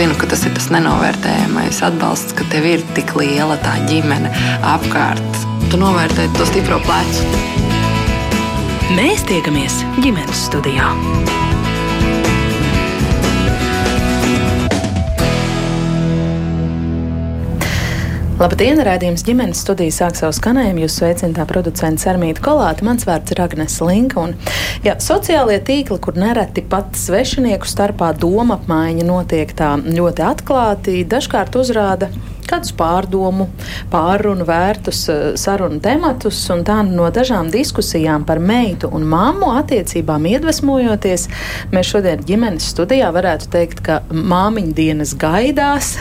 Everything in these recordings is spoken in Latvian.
zinu, ka tas ir tas nenovērtējamais atbalsts, ka tev ir tik liela tā ģimene apkārt. Tu novērtē to stipro plecu. Mēs tiekamies ģimenes studijā. Labdien, rādījums ģimenes studija sāk savu skanējumu. Jūs sveicināta producents Armīta Kolāta, mans vārds ir Agnes Linka. Un, jā, sociālie tīkli, kur nereti pat svešinieku starpā doma apmaiņa notiek tā ļoti atklāti, dažkārt uzrāda kādus pārdomu, pārrunu vērtus eh, sarunu tematus, un tā no dažām diskusijām par meitu un mammu attiecībām iedvesmojoties, mēs šodien ģimenes studijā varētu teikt, ka māmiņu dienas gaidās.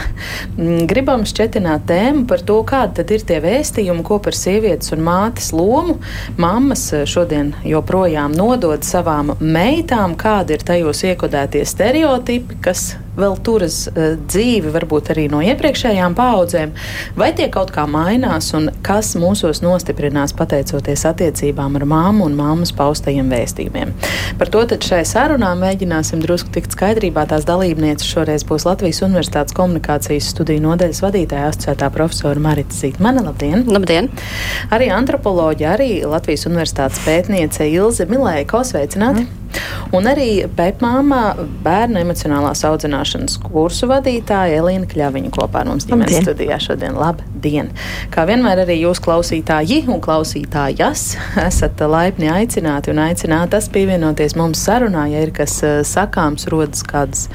Mm, gribam šķetināt tēmu par to, kāda tad ir tie vēstījumi, ko par sievietes un mātes lomu mammas eh, šodien joprojām nodod savām meitām, kādi ir tajos iekodētie stereotipi, kas vēl turas uh, dzīvi, varbūt arī no iepriekšējām paudzēm, vai tie kaut kā mainās un kas mūsos nostiprinās pateicoties attiecībām ar māmu un māmas paustajiem vēstījumiem. Par to šai sarunā mēģināsim drusku tikt skaidrībā. Tās dalībnieces šoreiz būs Latvijas Universitātes komunikācijas studiju nodaļas vadītāja asociētā profesora Marita Zītmane. Labdien! Labdien! Arī antropoloģija, arī Latvijas Universitātes pētniece Ilze Milēja Kosveicināti. Mm. Un arī pēpmāmā bērnu emocionālās audzināšanas kursu vadītāja Elīna Kļaviņa kopā ar mums ģimenes studijā šodien. Labdien! Kā vienmēr arī jūs klausītāji un klausītājas esat laipni aicināti un aicinātas pievienoties mums sarunā, ja ir kas eh, sakāms, rodas kādas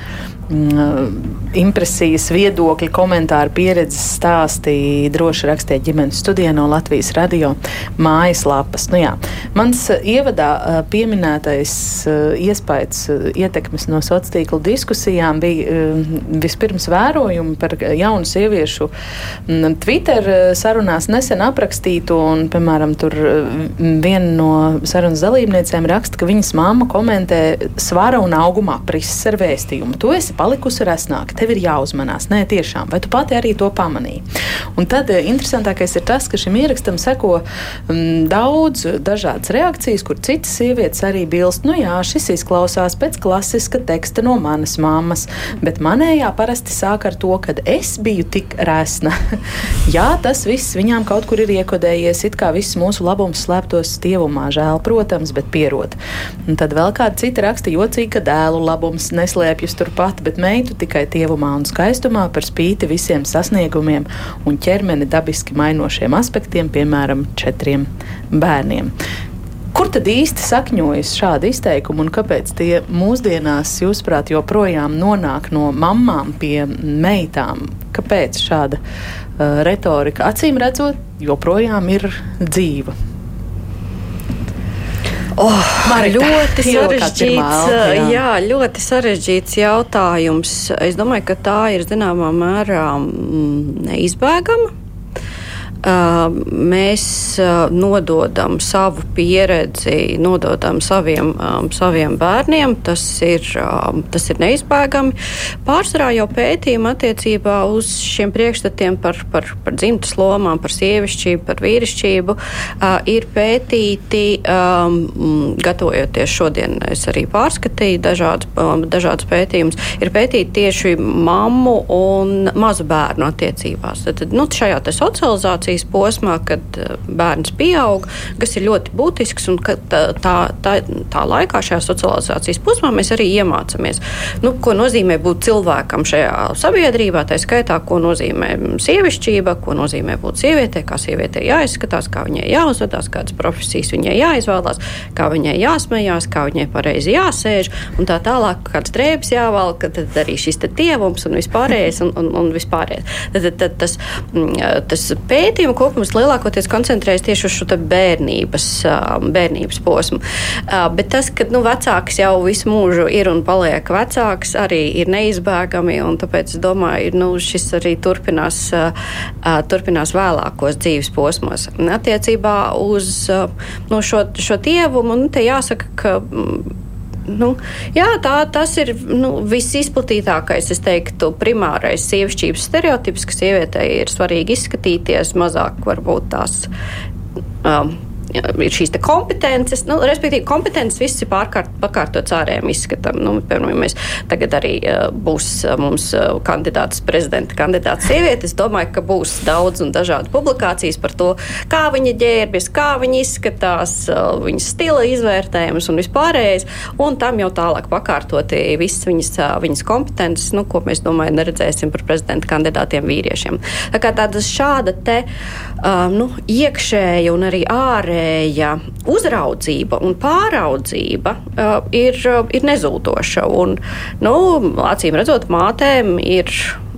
impresijas, viedokļi, komentāri, pieredzes stāstī droši rakstiet ģimenes studijā no Latvijas radio mājaslapas. Nu, jā. Mans uh, ievadā uh, pieminētais uh, iespējas ietekmes no sociālo tīklu diskusijām bija vispirms vērojumi par jaunu sieviešu mm, Twitter sarunās nesen aprakstītu, un, piemēram, tur viena no sarunas dalībniecēm raksta, ka viņas mamma komentē svara un auguma aprises ar vēstījumu. Tu esi palikusi resnāka, tev ir jāuzmanās. Nē, tiešām, vai tu pati arī to pamanīji? Un tad eh, interesantākais ir tas, ka šim ierakstam seko um, daudz dažādas reakcijas, kur citas sievietes arī bilst, nu jā, šis izklausās pēc klasiska teksta no manas mammas, bet manējā parasti sāk ar to, ka es biju tik resna. jā, tas viss viņām kaut kur ir iekodējies, it kā viss mūsu labums slēptos stievumā, žēl, protams, bet pierod. Un tad vēl kāda cita raksta jocīgi, ka dēlu labums neslēpjas turpat, bet meitu tikai tievumā un skaistumā par spīti visiem sasniegumiem un ķermeni dabiski mainošiem aspektiem, piemēram, četriem bērniem. Kur tad īsti sakņojas šādi izteikumi un kāpēc tie mūsdienās, jūsuprāt, joprojām nonāk no mamām pie meitām? Kāpēc šāda uh, retorika acīm redzot joprojām ir dzīva? Oh, Marita, ļoti sarežģīts, jā. jā, ļoti sarežģīts jautājums. Es domāju, ka tā ir zināmā mērā mm, neizbēgama mēs nododam savu pieredzi, nododam saviem, saviem bērniem. Tas ir, tas ir neizbēgami. Pārsvarā jau pētījumi attiecībā uz šiem priekšstatiem par, par, par dzimtas lomām, par sievišķību, par vīrišķību ir pētīti, gatavojoties šodien, es arī pārskatīju dažādas, dažādas pētījumus, ir pētīti tieši mammu un mazu bērnu attiecībās. Tad, nu, šajā socializācijas adaptācijas posmā, kad eh, bērns pieaug, kas ir ļoti būtisks. Tā, tā, tā, tā laikā, šajā socializācijas posmā, mēs arī iemācāmies, nu, ko nozīmē būt cilvēkam šajā sabiedrībā. Tā skaitā, ko nozīmē sievišķība, ko nozīmē būt sievietei, kā sievietei jāizskatās, kā viņai jāuzvedās, kādas profesijas viņai jāizvēlās, kā viņai jāsmējās, kā viņai pareizi jāsēž un tā tālāk, kādas drēbes jāvalk, tad arī šis tievums un vispārējais. Un, un, un vispārējais. Tad, tad, tad, tas, mm, tas pētījums pētījumu kopums lielākoties koncentrējas tieši uz šo bērnības, bērnības posmu. Bet tas, ka nu, vecāks jau visu mūžu ir un paliek vecāks, arī ir neizbēgami. Tāpēc es domāju, ir, nu, šis arī turpinās, turpinās vēlākos dzīves posmos. Attiecībā uz nu, šo, šo tievumu, nu, te jāsaka, ka Nu, jā, tā, tas ir nu, visizplatītākais, es teiktu, primārais sievišķības stereotips, ka sievietei ir svarīgi izskatīties, mazāk varbūt tās. Um, ir šīs kompetences, nu, respektīvi, kompetences viss ir pārkārt, pakārtots ārējiem izskatam. Nu, piemēram, ja mēs tagad arī uh, būs uh, mums uh, kandidāts, prezidenta kandidāts sieviete, es domāju, ka būs daudz un dažādu publikācijas par to, kā viņa ģērbjas, kā viņa izskatās, viņas stila izvērtējums un vispārējais, un tam jau tālāk pakārtoti visas viņas, viņas kompetences, nu, ko mēs, domāju, neredzēsim par prezidenta kandidātiem vīriešiem. Tā kā tāda šāda te, uh, nu, iekšēja un arī ārēja uzraudzība un pāraudzība uh, ir, uh, ir nezūdoša. Un, nu, acīm redzot, mātēm ir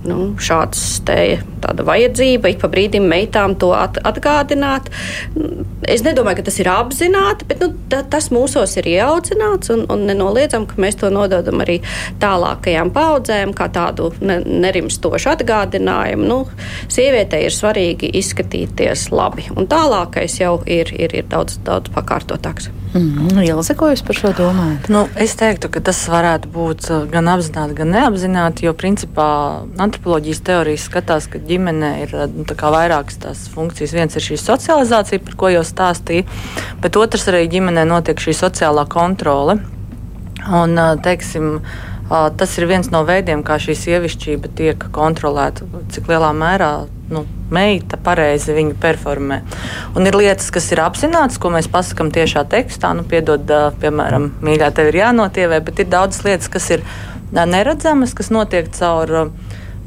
nu, šāds te, tāda vajadzība ik pa brīdim meitām to at, atgādināt. Es nedomāju, ka tas ir apzināti, bet nu, ta, tas mūsos ir ieaudzināts un, un nenoliedzam, ka mēs to nododam arī tālākajām paudzēm, kā tādu ne, nerimstošu atgādinājumu. Nu, sievietei ir svarīgi izskatīties labi, un tālākais jau ir, ir, ir daudz, daudz pakārtotāks. Mm, Ilze, ko jūs par šo domājat? Nu, es teiktu, ka tas varētu būt uh, gan apzināti, gan neapzināti, jo principā antropoloģijas teorijas skatās, ka ģimenē ir uh, nu, vairākas tās funkcijas. Viens ir šī socializācija, par ko jau stāstīju, bet otrs arī ģimenē notiek šī sociālā kontrole. Un, uh, teiksim, Tas ir viens no veidiem, kā šī sievišķība tiek kontrolēta, cik lielā mērā nu, meita pareizi viņu performē. Un ir lietas, kas ir apzināts, ko mēs pasakām tiešā tekstā. Nu, piedod, piemēram, mīļā, tev ir jānotievē, bet ir daudzas lietas, kas ir neredzamas, kas notiek caur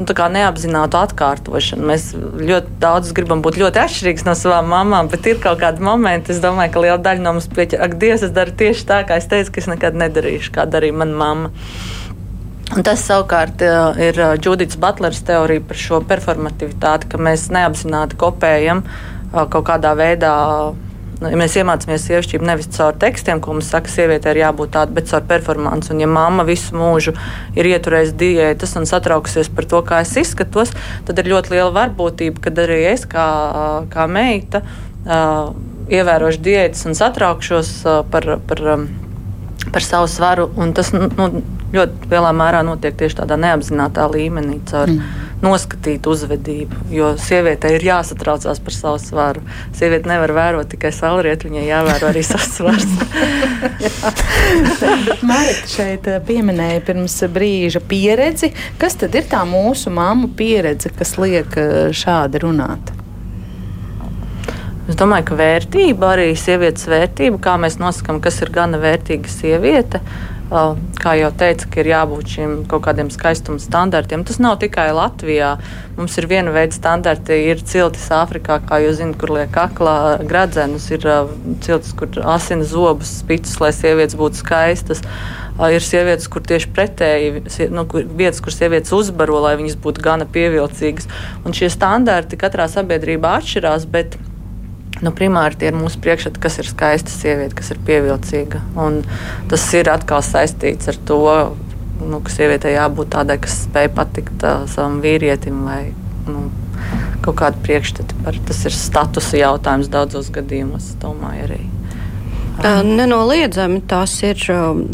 nu, neapzinātu atkārtošanu. Mēs ļoti daudz gribam būt ļoti atšķirīgi no savām mamām, bet ir kaut kādi momenti, es domāju, ka liela daļa no mums pieķer, ak, Dievs, es daru tieši tā, kā es teicu, ka es nekad nedarīšu, kā darīja mana mamma. Un tas savukārt ir Judits Butlers teorija par šo performativitāti, ka mēs neapzināti kopējam kaut kādā veidā. Mēs iemācāmies sievišķību nevis caur tekstiem, ko mums saka, sieviete ir jābūt tādai, bet caur performanci. Un, ja mamma visu mūžu ir ieturējusi diētas un satraukusies par to, kā es izskatos, tad ir ļoti liela varbūtība, ka arī es kā, kā meita ievērošu diētas un satraukšos par. par par savu svaru. Tas nu, ļoti lielā mērā notiek tieši tādā neapzinātā līmenī, caur mm. noskatītu uzvedību. Jo sievietei ir jāsatraucās par savu svaru. Sieviete nevar vērot tikai saulrietu, viņai jāvēro arī savs svars. Marita šeit eh, pieminēja pirms brīža pieredzi. Kas tad ir tā mūsu māmu pieredze, kas liek eh, šādi runāt? Es domāju, ka vērtība, arī sievietes vērtība, kā mēs nosakām, kas ir gana vērtīga sieviete, kā jau teicu, ir jābūt šiem kaut kādiem skaistuma standartiem. Tas nav tikai Latvijā. Mums ir viena veida standarti, ir ciltis Āfrikā, kā jūs zināt, kur liek aklā gradzenus, ir ciltis, kur asina zobus, spicus, lai sievietes būtu skaistas. Ir sievietes, kur tieši pretēji, nu, vietas, kur sievietes uzbaro, lai viņas būtu gana pievilcīgas. Un šie standarti katrā sabiedrībā atšķirās. Bet, Nu, primāri tie ir mūsu priekšstati, kas ir skaista sieviete, kas ir pievilcīga. Un tas ir atkal saistīts ar to, nu, ka sievietei jābūt tādai, kas spēj patikt uh, savam vīrietim vai nu, kaut kādu priekšstatu. Tas ir statusa jautājums daudzos gadījumos, domāju, arī. Nenoliedzami tās ir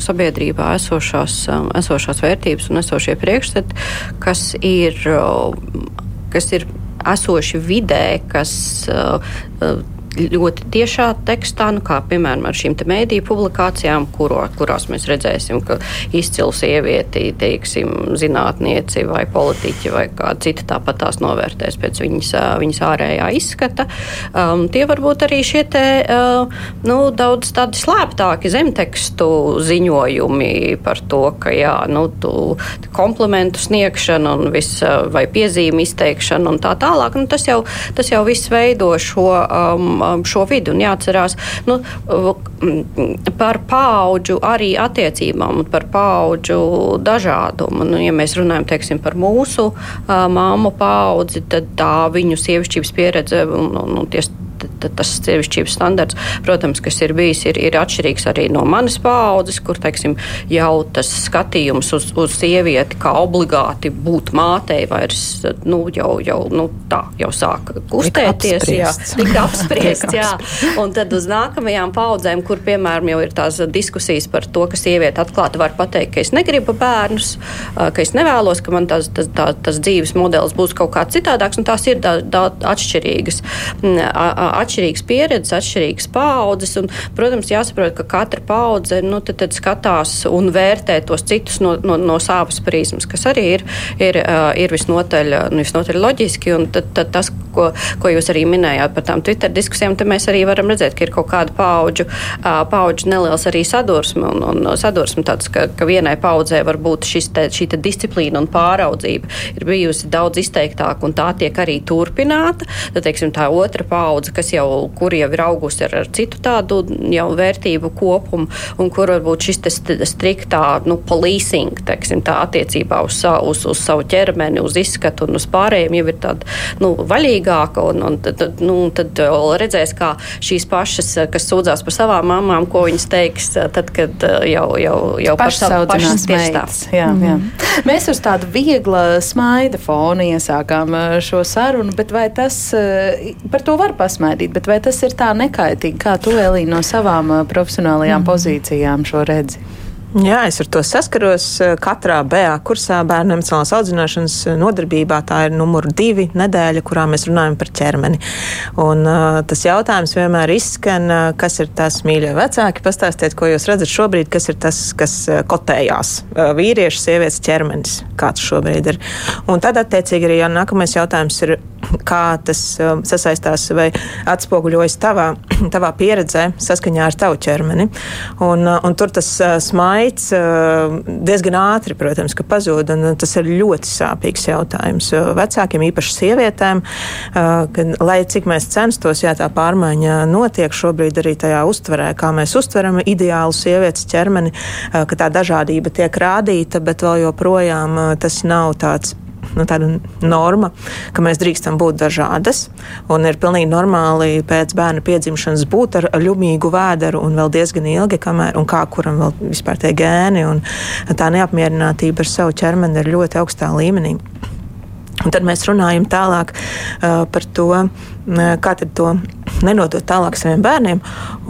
sabiedrībā esošās, esošās vērtības un esošie priekšstati, kas ir, kas ir esoši vidē, kas uh, ļoti tiešā tekstā, nu, kā piemēram ar šīm mēdīju publikācijām, kuro, kurās mēs redzēsim, ka izcila sievieti, teiksim, zinātnieci vai politiķi vai kāda cita tāpat tās novērtēs pēc viņas, viņas ārējā izskata. Um, tie varbūt arī šie te, uh, nu, daudz tādi slēptāki zemtekstu ziņojumi par to, ka jā, nu, tu komplimentu sniegšana un viss vai piezīmi izteikšana un tā tālāk, nu, tas, jau, tas jau viss veido šo Um, šo vidi. Un jāatcerās nu, par paudžu arī attiecībām un par paudžu dažādumu. Nu, ja mēs runājam teiksim, par mūsu uh, māmu paudzi, tad tā viņu sievišķības pieredze un, un, un tieši tas sievišķības standarts, protams, kas ir bijis, ir, ir atšķirīgs arī no manas paaudzes, kur, teiksim, jau tas skatījums uz, uz sievieti kā obligāti būt mātei vairs, nu, jau, jau, nu, tā, jau sāk kustēties, jā, tika apspriests, jā. Un tad uz nākamajām paudzēm, kur, piemēram, jau ir tās diskusijas par to, ka sieviete atklāti var pateikt, ka es negribu bērnus, ka es nevēlos, ka man tās, tas, tā, tas dzīves modelis būs kaut kāds citādāks, un tās ir daudz atšķirīgas atšķirīgas pieredzes, atšķirīgas paudzes. Un, protams, jāsaprot, ka katra paudze nu, tad, tad skatās un vērtē tos citus no, no, no savas prizmas, kas arī ir, ir, ir visnotaļ, nu, visnotaļ loģiski. Tad, tad tas, ko, ko jūs arī minējāt par tām Twitter diskusijām, tad mēs arī varam redzēt, ka ir kaut kāda paudžu, paudžu neliels arī sadursme. Un, un sadursme tāds, ka, ka vienai paudzē var būt te, šī te disciplīna un pāraudzība ir bijusi daudz izteiktāka, un tā tiek arī turpināta. Tad, teiksim, tā otra paudze, kas jau, kur jau ir augusi ar, ar citu tādu jau vērtību kopumu, un kur varbūt šis striktā nu, policing, teiksim, tā attiecībā uz, uz, uz savu ķermeni, uz izskatu un uz pārējiem jau ir tāda nu, vaļīgāka. Un, un tad, nu, tad redzēs, kā šīs pašas, kas sūdzās par savām mamām, ko viņas teiks, tad, kad jau, jau, jau par savu pašas meitas. Jā, mm jā. Mhm. Mēs uz tādu viegla smaida fona iesākām šo sarunu, bet vai tas, par to var pasmaidīt, bet vai tas ir tā nekaitīgi, kā tu, Elīna, no savām profesionālajām mm pozīcijām šo redzi? Jā, es ar to saskaros. Katrā BA kursā bērnu emocionālās audzināšanas nodarbībā tā ir numur divi nedēļa, kurā mēs runājam par ķermeni. Un, uh, tas jautājums vienmēr izskan, kas ir tas mīļie vecāki. Pastāstiet, ko jūs redzat šobrīd, kas ir tas, kas kotējās. Vīriešu, sievietes ķermenis, kāds šobrīd ir. Un tad, attiecīgi, arī jā, nākamais jautājums ir, kā tas um, sasaistās vai atspoguļojas tavā, tavā pieredzē saskaņā ar tavu ķermeni. Un, uh, un tur tas uh, smaids veids diezgan ātri, protams, ka pazūd. Tas ir ļoti sāpīgs jautājums vecākiem, īpaši sievietēm. Kad, lai cik mēs censtos, jā, tā pārmaiņa notiek šobrīd arī tajā uztverē, kā mēs uztveram ideālu sievietes ķermeni, ka tā dažādība tiek rādīta, bet vēl joprojām tas nav tāds nu, tāda norma, ka mēs drīkstam būt dažādas. Un ir pilnīgi normāli pēc bērna piedzimšanas būt ar ļumīgu vēderu un vēl diezgan ilgi, kamēr un kā kuram vēl vispār tie gēni un tā neapmierinātība ar savu ķermeni ir ļoti augstā līmenī. Un tad mēs runājam tālāk uh, par to, uh, kā to nenodot tālāk saviem bērniem.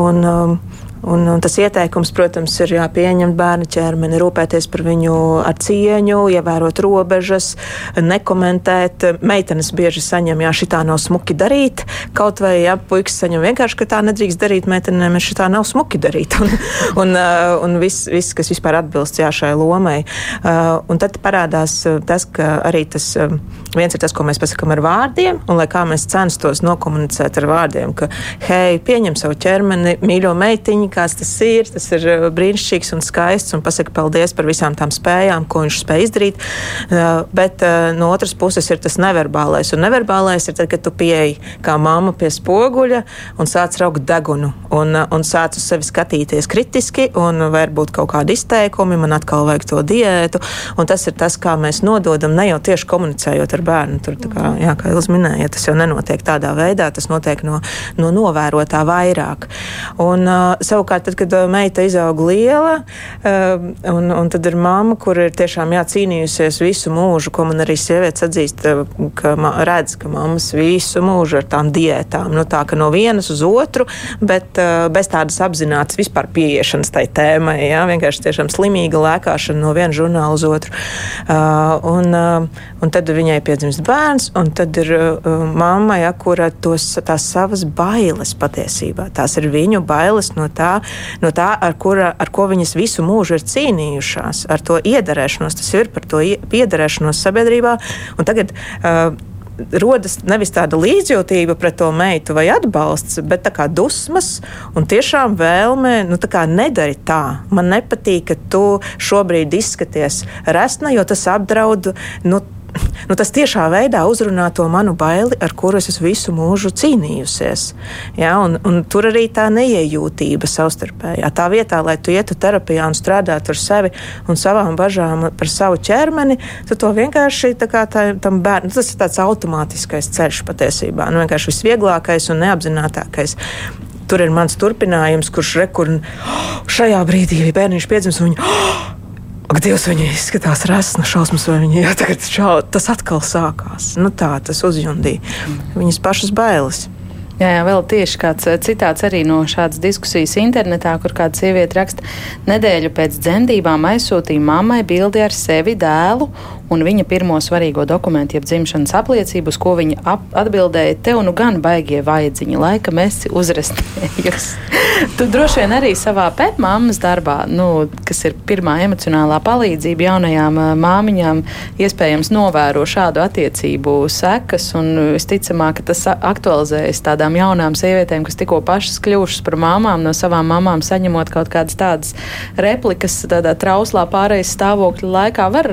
Un, uh, Un, un tas ieteikums, protams, ir jāpieņemt bērnu ķermeni, rūpēties par viņu ar cieņu, ievērot robežas, nekomentēt. Meitenes bieži saņem, jā, šitā nav smuki darīt, kaut vai, jā, puikas saņem vienkārši, ka tā nedrīkst darīt, meitenēm ir šitā nav smuki darīt. Un, un, uh, un viss, vis, kas vispār atbilst jā, šai lomai. Uh, un tad parādās uh, tas, ka arī tas viens ir tas, ko mēs pasakām ar vārdiem, un lai kā mēs censtos nokomunicēt ar vārdiem, ka, hei, pieņem savu ķermeni, mīļo meitiņu, kāds tas ir. Tas ir uh, brīnišķīgs un skaists un pasaka paldies par visām tām spējām, ko viņš spēj izdarīt. Uh, bet uh, no otras puses ir tas neverbālais. Un neverbālais ir tad, kad tu pieeji kā mamma pie spoguļa un sāc raukt degunu un, un sāc uz sevi skatīties kritiski un varbūt kaut kādi izteikumi, man atkal vajag to diētu. Un tas ir tas, kā mēs nododam, ne jau tieši komunicējot ar bērnu. Tur, kā, jā, kā jūs minējāt, tas jau nenotiek tādā veidā, tas notiek no, no novērotā vairāk. Un, uh, savukārt, tad, kad uh, meita izaug liela, uh, un, un tad ir mamma, kur ir tiešām jācīnījusies visu mūžu, ko man arī sievietes atzīst, uh, ka redz, ka mammas visu mūžu ar tām diētām, nu tā, ka no vienas uz otru, bet bez tādas apzinātas vispār pieiešanas tai tēmai, jā, vienkārši tiešām slimīga lēkāšana no viena žurnāla uz otru. Un, un tad viņai piedzimst bērns, un tad ir mamma, ja, kura tos, tās savas bailes patiesībā, tās ir viņu bailes no tā, no tā ar, kura, ar ko viņas visu mūžu ir cīnījušās, ar to iederēšanos. Tas ir par to iederēšanos sabiedrībā. Un tagad, uh, rodas nevis tāda līdzjūtība pret to meitu vai atbalsts, bet tā kā dusmas un tiešām vēlme, nu, tā kā nedari tā. Man nepatīk, ka tu šobrīd izskaties resna, jo tas apdraud nu, nu, tas tiešā veidā uzrunā to manu baili, ar kuru es visu mūžu cīnījusies. Ja, un, un tur arī tā neiejūtība savstarpējā. Tā vietā, lai tu ietu terapijā un strādātu ar sevi un savām bažām par savu ķermeni, tu to vienkārši tā kā tā, tam bērnam, tas ir tāds automātiskais ceļš patiesībā. Nu, vienkārši visvieglākais un neapzinātākais. Tur ir mans turpinājums, kurš rekur, oh, šajā brīdī bērniņš piedzims un viņa. Oh, Ak, Dievs, viņa izskatās resna, šausmas, vai viņa jā, tagad šau, tas atkal sākās. Nu, tā tas uzjundīja viņas pašas bailes. Jā, jā, vēl tieši kāds eh, citāts arī no šādas diskusijas internetā, kur kāda sieviete raksta, nedēļu pēc dzemdībām aizsūtīja mammai bildi ar sevi dēlu un viņa pirmo svarīgo dokumentu, jeb dzimšanas apliecību, uz ko viņa atbildēja, tev nu gan baigie vajadzīņi, laika esi uzrastējusi. tu droši vien arī savā pētmāmas darbā, nu, kas ir pirmā emocionālā palīdzība jaunajām māmiņām, iespējams novēro šādu attiecību sekas, un visticamāk, ka tas aktualizējas tādām jaunām sievietēm, kas tikko pašas kļuvušas par māmām, no savām mamām saņemot kaut kādas tādas replikas, tādā trauslā pārējais stāvokļa laikā var,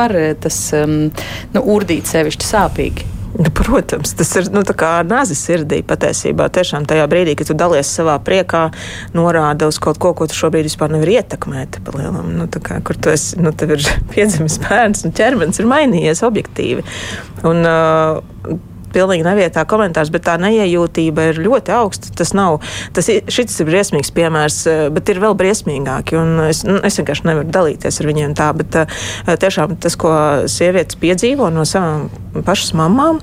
var tas um, nu, urdīt sevišķi sāpīgi. Nu, protams, tas ir nu, nāzi sirdī patiesībā. Tiešām tajā brīdī, kad tu dalies savā priekā, norāda uz kaut ko, ko tu šobrīd vispār nevari ietekmēt. Palielam, nu, kā, kur tu esi, nu, tev ir piedzimis bērns un ķermenis ir mainījies objektīvi. Un, uh, pilnīgi nevietā komentārs, bet tā neiejūtība ir ļoti augsta. Tas nav, tas ir, šis ir briesmīgs piemērs, eh, bet ir vēl briesmīgāki. Es, nu, es vienkārši nevaru dalīties ar viņiem tā, bet eh, tiešām tas, ko sievietes piedzīvo no savām pašas mamām,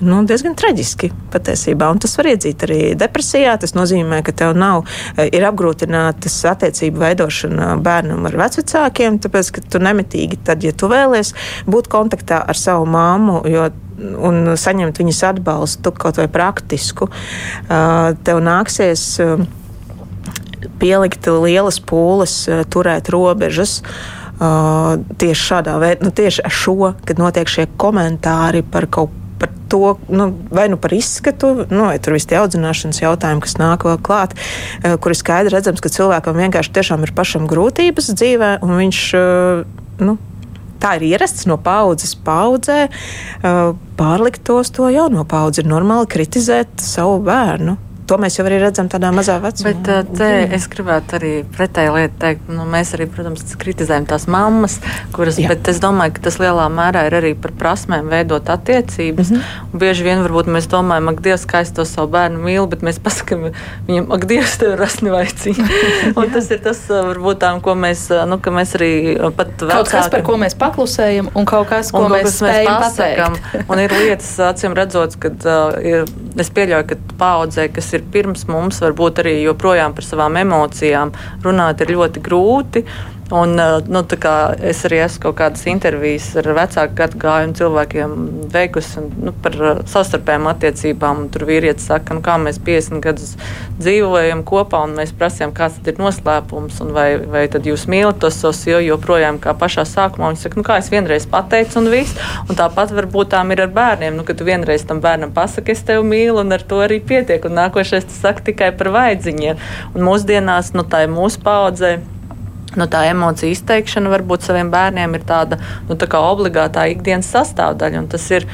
nu, diezgan traģiski patiesībā. Un tas var iedzīt arī depresijā. Tas nozīmē, ka tev nav, eh, apgrūtinātas attiecību veidošana bērnam ar vecākiem, tāpēc, ka tu nemitīgi, tad, ja tu vēlies būt kontaktā ar savu māmu, jo un saņemt viņas atbalstu, kaut vai praktisku, tev nāksies pielikt lielas pūles, turēt robežas. Tieši šādā veidā, nu, tieši ar šo, kad notiek šie komentāri par kaut par to, nu, vai nu par izskatu, nu, vai tur viss tie audzināšanas jautājumi, kas nāk vēl klāt, kur ir skaidri redzams, ka cilvēkam vienkārši tiešām ir pašam grūtības dzīvē, un viņš, nu, tā ir ierasts no paudzes paudzē. Pārlikt tos to jauno paudzi ir normāli kritizēt savu bērnu to mēs jau arī redzam tādā mazā vecumā. Bet uh, te es gribētu arī pretēji lietu teikt, nu, mēs arī, protams, kritizējam tās mammas, kuras, Jā. bet es domāju, ka tas lielā mērā ir arī par prasmēm veidot attiecības. Mm -hmm. Bieži vien varbūt mēs domājam, ak, Dievs, kā es to savu bērnu mīlu, bet mēs pasakām viņam, ak, Dievs, tev ir vajadzīgi. un tas ir tas, varbūt tām, ko mēs, nu, ka mēs arī pat vecāki. Kaut kas, par ko mēs paklusējam, un kaut kas, ko un mēs, mēs spējam pasakām. un ir lietas, acīm redzot, kad uh, ir, es pieļauju, ka paudzē, kas ir ir pirms mums, varbūt arī joprojām par savām emocijām runāt ir ļoti grūti. Un, eh, nu, es arī esmu kaut kādas intervijas ar vecāku gadu gājumu cilvēkiem veikusi nu, par eh, savstarpējām attiecībām. Tur vīrietis saka, nu, kā mēs 50 gadus dzīvojam kopā un mēs prasījām, kāds ir noslēpums un vai, vai jūs mīlat tos savus jo, joprojām kā pašā sākumā. Viņi saka, nu, kā es vienreiz pateicu un viss. Un tāpat varbūt tām ir ar bērniem, nu, ka tu vienreiz tam bērnam pasaki, es tevi mīlu un ar to arī pietiek. Un nākošais tas saka tikai par vaidziņiem. Un mūsdienās, nu, tā ir mūsu paudzei Nu, tā emocija izteikšana varbūt saviem bērniem ir tāda nu, tā obligātā ikdienas sastāvdaļa. Tas ir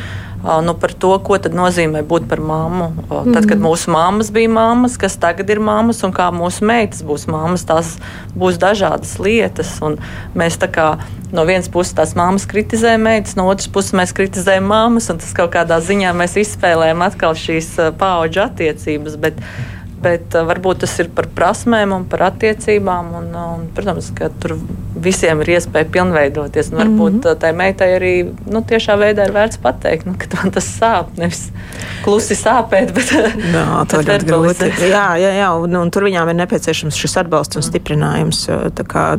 nu, par to, ko nozīmē būt par mammu. Tad, kad mhm. mūsu mammas bija mammas, kas tagad ir mammas, un kā mūsu meitas būs mammas, tās būs dažādas lietas. Mēs kā, no vienas puses tās mammas kritizējam meitas, no otras puses mēs kritizējam mammas, un tas kaut kādā ziņā mēs izspēlējam atkal šīs paudžu attiecības. Bet, bet uh, varbūt tas ir par prasmēm un par attiecībām. Un, uh, un, protams, ka tur visiem ir iespēja pilnveidoties. Un varbūt mm -hmm. tai meitai arī nu, tiešā veidā ir vērts pateikt, nu, ka man tas sāp. Nevis klusi sāpēt, bet jā, bet grūti. Jā, jā, jā un, un tur viņām ir nepieciešams šis atbalsts un mm. stiprinājums.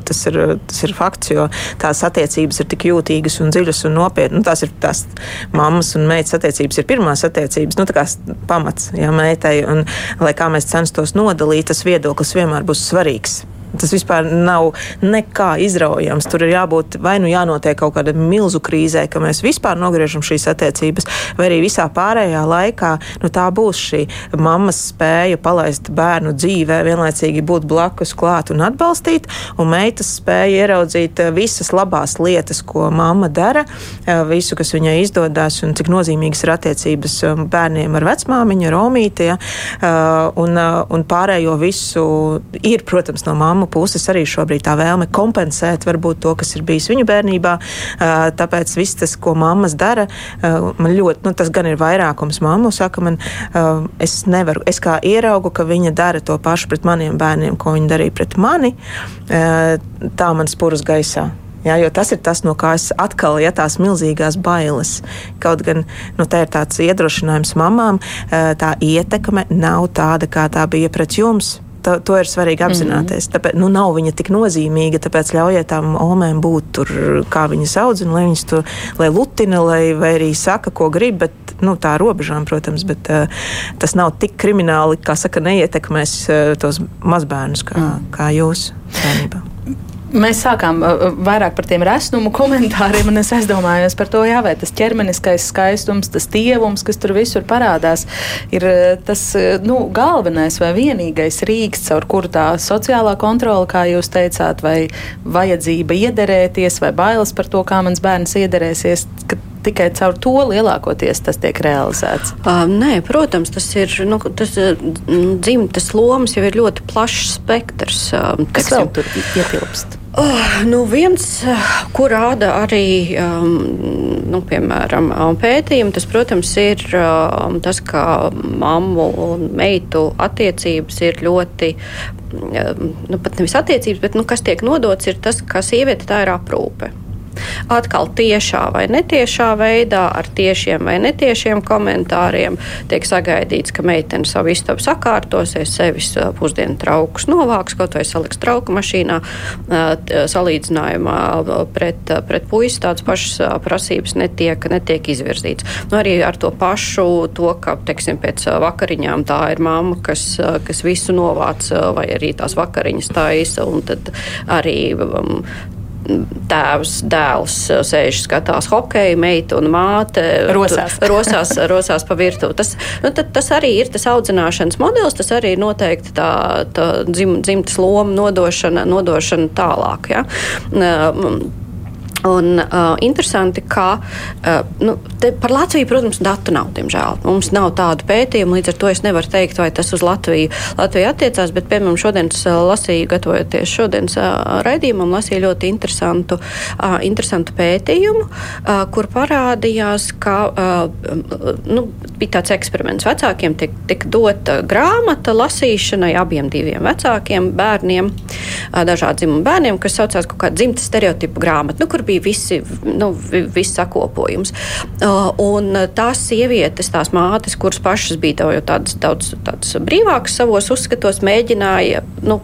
Tas ir, tas ir fakts, jo tās attiecības ir tik jūtīgas un dziļas un nopietnas. Nu, tās ir tās mammas un meitas attiecības, ir pirmās attiecības, nu, pamats jā, meitai. Un, lai kā mēs censtos nodalīt, tas viedoklis vienmēr būs svarīgs. Tas vispār nav nekā izraujams. Tur ir jābūt vai nu jānotiek kaut kāda milzu krīzē, ka mēs vispār nogriežam šīs attiecības, vai arī visā pārējā laikā nu, tā būs šī mammas spēja palaist bērnu dzīvē, vienlaicīgi būt blakus, klāt un atbalstīt, un meitas spēja ieraudzīt eh, visas labās lietas, ko mamma dara, eh, visu, kas viņai izdodas, un cik nozīmīgas ir attiecības um, bērniem ar vecmāmiņu, ar omīti, ja, eh, un, un pārējo visu ir, protams, no mammas mammu puses arī šobrīd tā vēlme kompensēt varbūt to, kas ir bijis viņu bērnībā. Tāpēc viss tas, ko mammas dara, man ļoti, nu, tas gan ir vairākums mammu, saka man, es nevaru, es kā ieraugu, ka viņa dara to pašu pret maniem bērniem, ko viņa darīja pret mani, tā man spurus gaisā. Jā, jo tas ir tas, no kā es atkal ja tās milzīgās bailes. Kaut gan nu, tā ir tāds iedrošinājums mamām, tā ietekme nav tāda, kā tā bija pret jums to, to ir svarīgi mhm. apzināties. Mm -hmm. Tāpēc nu, nav viņa tik nozīmīga, tāpēc ļaujiet tām omēm būt tur, kā viņas audzina, lai viņas to lai lutina, lai arī saka, ko grib. Bet, nu, tā robežām, protams, bet uh, tas nav tik krimināli, kā saka, neietekmēs uh, tos mazbērnus kā, mm. kā jūs bērnībā. Mēs sākām uh, vairāk par tiem resnumu komentāriem, un es aizdomājos par to, jā, vai tas ķermeniskais skaistums, tas tievums, kas tur visur parādās, ir uh, tas uh, nu, galvenais vai vienīgais rīks, caur kuru tā sociālā kontrola, kā jūs teicāt, vai vajadzība iederēties, vai bailes par to, kā mans bērns iederēsies. Tikai caur to lielākoties tas tiek realizēts. Uh, nē, protams, tas ir nu, tas, dzimtas lomas jau ir ļoti plašs spektrs. Uh, Kas vēl tur ietilpst? Oh, nu viens, ko rāda arī um, nu, piemēram, pētījumi, tas, protams, ir um, tas, ka mammu un meitu attiecības ir ļoti, um, nu, pat nevis attiecības, bet nu, kas tiek nodots, ir tas, ka sieviete tā ir aprūpe. Atkal tiešā vai netiešā veidā, ar tiešiem vai netiešiem komentāriem tiek sagaidīts, ka meitene savu istabu sakārtosies, sevis pusdienu traukus novāks, kaut vai saliks trauku mašīnā. Salīdzinājumā pret, pret puisi tādas pašas prasības netiek, netiek izvirzīts. Nu, arī ar to pašu, to, ka, teiksim, pēc vakariņām tā ir mamma, kas, kas visu novāc, vai arī tās vakariņas taisa, un tad arī um, tēvs, dēls uh, sēž, skatās hokeju, meita un māte rosās, tu, rosās, rosās pa virtuvi. Tas, nu, tas arī ir tas audzināšanas modelis, tas arī ir noteikti tā, tā dzim, dzimtas loma nodošana, nodošana tālāk. Ja? Un, uh, interesanti, ka uh, nu, par Latviju, protams, datu nav, diemžēl. Mums nav tādu pētījumu, līdz ar to es nevaru teikt, vai tas uz Latviju, Latviju attiecās. Bet, piemēram, šodien es uh, lasīju, gatavojoties šodienas uh, raidījumam, lasīju ļoti interesantu, uh, interesantu pētījumu, uh, kur parādījās, ka uh, nu, bija tāds eksperiments. Vecākiem tika, tika dota grāmata lasīšanai abiem diviem vecākiem bērniem, uh, dažādu dzimumu bērniem, kas saucās kaut kāda dzimta stereotipu grāmata. Nu, bija visi, nu, viss sakopojums. Uh, un tās sievietes, tās mātes, kuras pašas bija tādas daudz, tādas brīvākas savos uzskatos, mēģināja nu,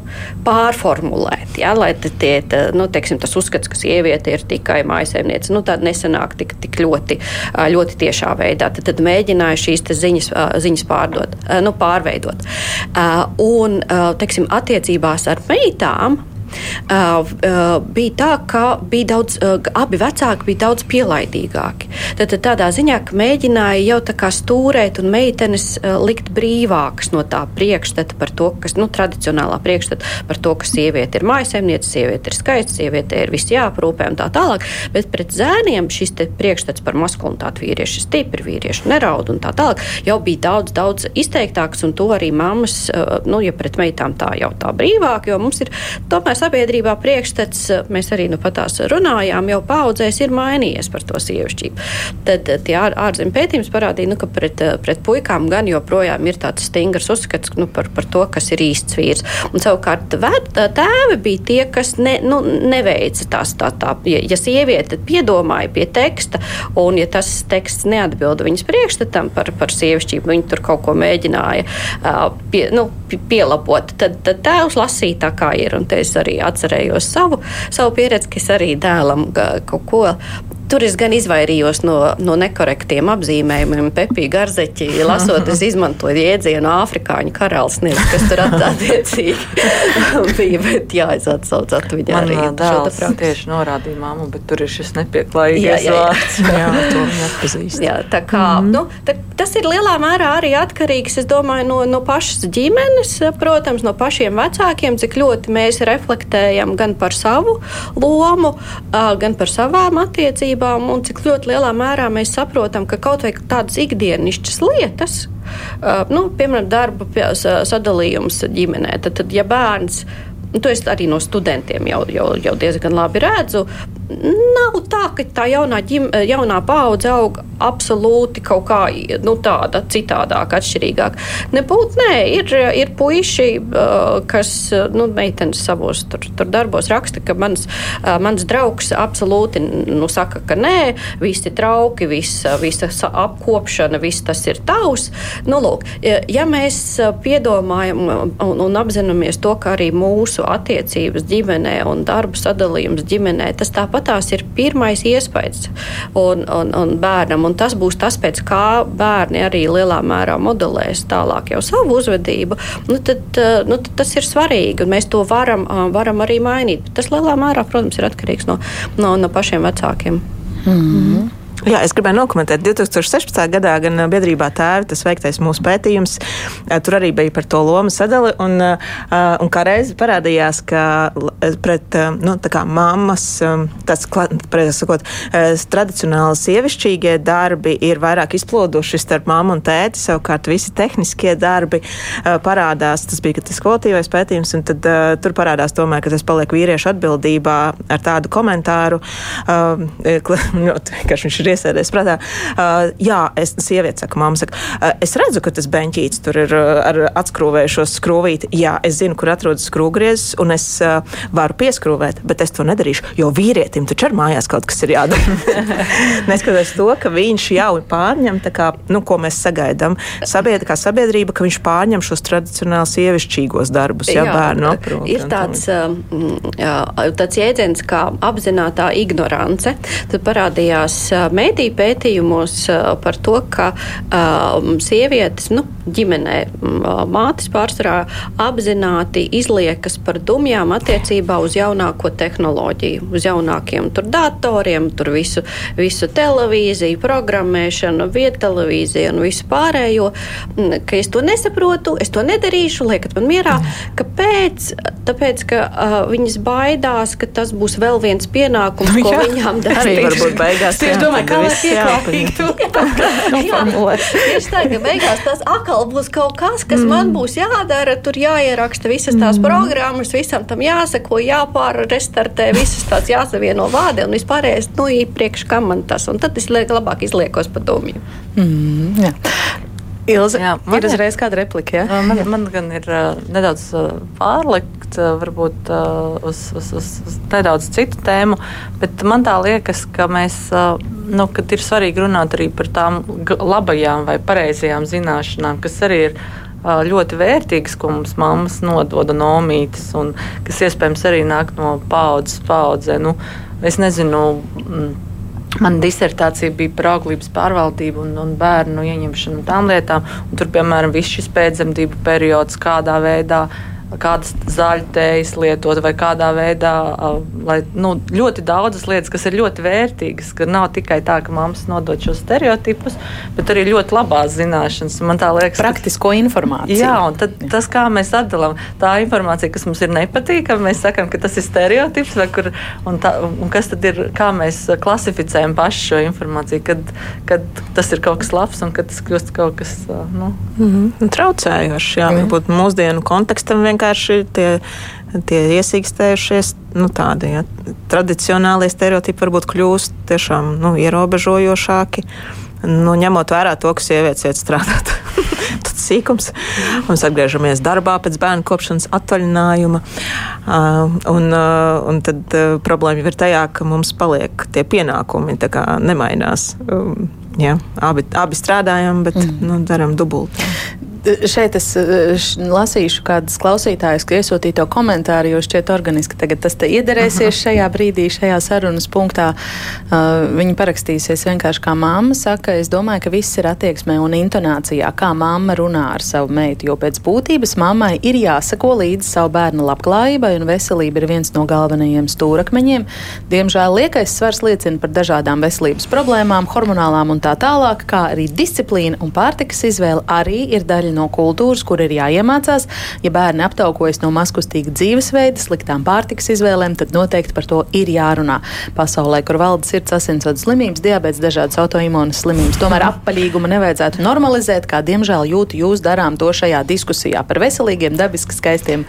pārformulēt, ja, lai tie, tā, nu, teiksim, tas uzskats, ka sieviete ir tikai mājasēmniece, nu, tāda nesanāk tik, tik ļoti, uh, ļoti tiešā veidā. Tad, tad mēģināja šīs ziņas, uh, ziņas pārdot, nu, pārveidot. Un, teiksim, attiecībās ar meitām uh, uh, bija tā, ka bija daudz, abi vecāki bija daudz pielaidīgāki. Tad, tādā ziņā, ka mēģināja jau tā kā stūrēt un meitenes likt brīvākas no tā priekšstata par to, kas, nu, tradicionālā priekšstata par to, ka sieviete ir mājasemniece, sieviete ir skaista, sieviete ir viss jāprūpē un tā tālāk. Bet pret zēniem šis priekšstats par maskulinitāti vīrieši ir stipri, vīrieši neraud un tā tālāk jau bija daudz, daudz izteiktāks un to arī mammas, nu, ja pret meitām tā jau tā brīvāk, jo mums ir tomēr sabiedrībā priekšstats, mēs arī nu patās runājām, jau paudzēs ir mainījies par to sievišķību. Tad eh, tie ār, ārzemju pētījums parādīja, nu, ka pret, eh, pret puikām gan joprojām ir tāds stingrs uzskats nu, par, par to, kas ir īsts vīrs. Un savukārt vēd, tēvi bija tie, kas ne, nu, neveica tās tā, tā, ja, ja sieviete piedomāja pie teksta, un ja tas teksts neatbilda viņas priekšstatam par, par sievišķību, viņi tur kaut ko mēģināja uh, pie, nu, pielabot, tad, tad tēvs lasīja tā kā ir. Un es arī atcerējos savu, savu pieredzi, ka es arī dēlam kaut ko Tur es gan izvairījos no, no nekorektiem apzīmējumiem. Pepija Garzeķi, lasot, es izmantoju jēdzienu afrikāņu karalis, nezinu, kas tur attiecīgi bija, bet jā, es atsaucu atviņā arī. Dēls tieši norādīja māmu, bet tur ir šis nepieklājīgais vārds. jā, to nepazīst. Jā, tā kā, mm. nu, tā, tas ir lielā mērā arī atkarīgs, es domāju, no, no pašas ģimenes, protams, no pašiem vecākiem, cik ļoti mēs reflektējam gan par savu lomu, gan par savām attiecībām attiecībām un cik ļoti lielā mērā mēs saprotam, ka kaut vai tādas ikdienišķas lietas, nu, piemēram, darba sadalījums ģimenē, tad, tad ja bērns. Nu, to es arī no studentiem jau, jau, jau diezgan labi redzu. nav tā, ka tā jaunā, ģim, jaunā paudze aug absolūti kaut kā nu, tāda citādāk, atšķirīgāk. Nebūt, nē, ir, ir puiši, kas, nu, meitenes savos tur, tur darbos raksta, ka mans, mans draugs absolūti nu, saka, ka nē, visi trauki, visa, visa apkopšana, viss tas ir tavs. Nu, lūk, ja mēs piedomājam un, un apzināmies to, ka arī mūsu attiecības ģimenē un darbu sadalījums ģimenē, tas tāpatās ir pirmais iespējas un, un, un bērnam. Un tas būs tas, pēc kā bērni arī lielā mērā modelēs tālāk jau savu uzvedību. Nu, tad, nu, tad tas ir svarīgi un mēs to varam, varam arī mainīt. Tas lielā mērā, protams, ir atkarīgs no, no, no pašiem vecākiem. Mm -hmm. Jā, es gribēju nokomentēt. 2016. gadā gan biedrībā tēvi tas veiktais mūsu pētījums, tur arī bija par to lomu sadali. Un, un kā reizi parādījās, ka pret nu, mammas, tas, sakot, tradicionāli sievišķīgie darbi ir vairāk izploduši starp mammu un tēti. Savukārt visi tehniskie darbi parādās. Tas bija tas kvalitīvais pētījums, un tad tur parādās tomēr, ka tas paliek vīriešu atbildībā ar tādu komentāru, uh, ka viņš ir iesēdies prātā. Uh, jā, es sieviete saka, mamma saka, uh, es redzu, ka tas beņķīts tur ir uh, ar atskrūvējušos skrūvīti. Jā, es zinu, kur atrodas skrūvgriezis, un es uh, varu pieskrūvēt, bet es to nedarīšu, jo vīrietim taču ar mājās kaut kas ir jādara. Neskatoties to, ka viņš jau pārņem, kā, nu, ko mēs sagaidām, sabiedrība, kā sabiedrība, ka viņš pārņem šos tradicionāli sievišķīgos darbus, jā bērnu aprūpi. Ir tāds, um, jā, tāds jēdziens kā apzinātā ignorance. Tad parādījās mediju pētījumos par to, ka sievietes nu, ģimenē mātes pārsvarā apzināti izliekas par dumjām attiecībā uz jaunāko tehnoloģiju, uz jaunākiem tur datoriem, tur visu, visu televīziju, programmēšanu, vietelevīziju un visu pārējo, ka es to nesaprotu, es to nedarīšu, liekat man mierā. Kāpēc? Tāpēc, ka uh, viņas baidās, ka tas būs vēl viens pienākums, nu, ko jā. viņām darīt. Arī varbūt beigās. Tieši domāju, kā lai pieklājīgi to noformulēt. Tieši tā, ka beigās tas atkal būs kaut kas, kas mm. man būs jādara, tur jāieraksta visas tās mm. programmas, visam tam jāsako, jāpārrestartē, visas tās jāsavieno vārdi un vispārējais, nu, īpriekš kam man tas, un tad es labāk izliekos pa domju. Mm, jā. Ilze, jā, man ir uzreiz kāda replika. Ja? Man, man gan ir uh, nedaudz uh, pārlikt, uh, varbūt uh, uz, uz, uz, uz nedaudz citu tēmu, bet man tā liekas, ka mēs, uh, nu, kad ir svarīgi runāt arī par tām labajām vai pareizajām zināšanām, kas arī ir uh, ļoti vērtīgas, ko mums mammas nodod no omītes, un kas iespējams arī nāk no paudzes paudzē. Nu, es nezinu. Mm, Mana disertācija bija par auglības pārvaldību un, un bērnu ieņemšanu un tām lietām. Un tur, piemēram, viss šis pēcdzemdību periods, kādā veidā uh, kādas zaļtējas lietot vai kādā veidā, lai nu, ļoti daudzas lietas, kas ir ļoti vērtīgas, ka nav tikai tā, ka mammas nodod šos stereotipus, bet arī ļoti labās zināšanas. Man tā liekas, praktisko informāciju. Jā, un tad, tas, kā mēs atdalām tā informācija, kas mums ir nepatīkama, mēs sakām, ka tas ir stereotips, kur, un, tā, un kas tad ir, kā mēs klasificējam pašu šo informāciju, kad, kad tas ir kaut kas labs un kad tas kļūst kaut kas nu. mm -hmm. traucējošs. Jā, mm. varbūt mūsdienu kontekstam vienkārši vienkārši tie, tie iesīkstējušies, nu, tādi ja, tradicionālie stereotipi varbūt kļūst tiešām nu, ierobežojošāki. Nu, ņemot vērā to, ka sievietes iet strādāt. Tas sīkums. Mēs atgriežamies darbā pēc bērnu kopšanas atvaļinājuma. Uh, un, uh, un tad uh, problēma ir tajā, ka mums paliek tie pienākumi nemainās. Um, jā, abi, abi strādājam, bet mm. nu, darām dubultā šeit es lasīšu kādus klausītājus, ka iesūtīto komentāru, jo šķiet organiski tagad tas te iederēsies šajā brīdī, šajā sarunas punktā. Uh, viņi parakstīsies vienkārši kā mamma saka, es domāju, ka viss ir attieksmē un intonācijā, kā mamma runā ar savu meitu, jo pēc būtības mammai ir jāsako līdzi savu bērnu labklājībai un veselība ir viens no galvenajiem stūrakmeņiem. Diemžēl liekais svars liecina par dažādām veselības problēmām, hormonālām un tā tālāk, kā arī disciplīna un pārtikas izvēle arī ir daļa daļa no kultūras, kur ir jāiemācās. Ja bērni aptaukojas no maskustīga dzīvesveida, sliktām pārtikas izvēlēm, tad noteikti par to ir jārunā. Pasaulē, kur valda sirds asinsvadu slimības, diabetes, dažādas autoimūnas slimības, tomēr apaļīgumu nevajadzētu normalizēt, kā diemžēl jūtu jūs darām to šajā diskusijā par veselīgiem, dabiski skaistiem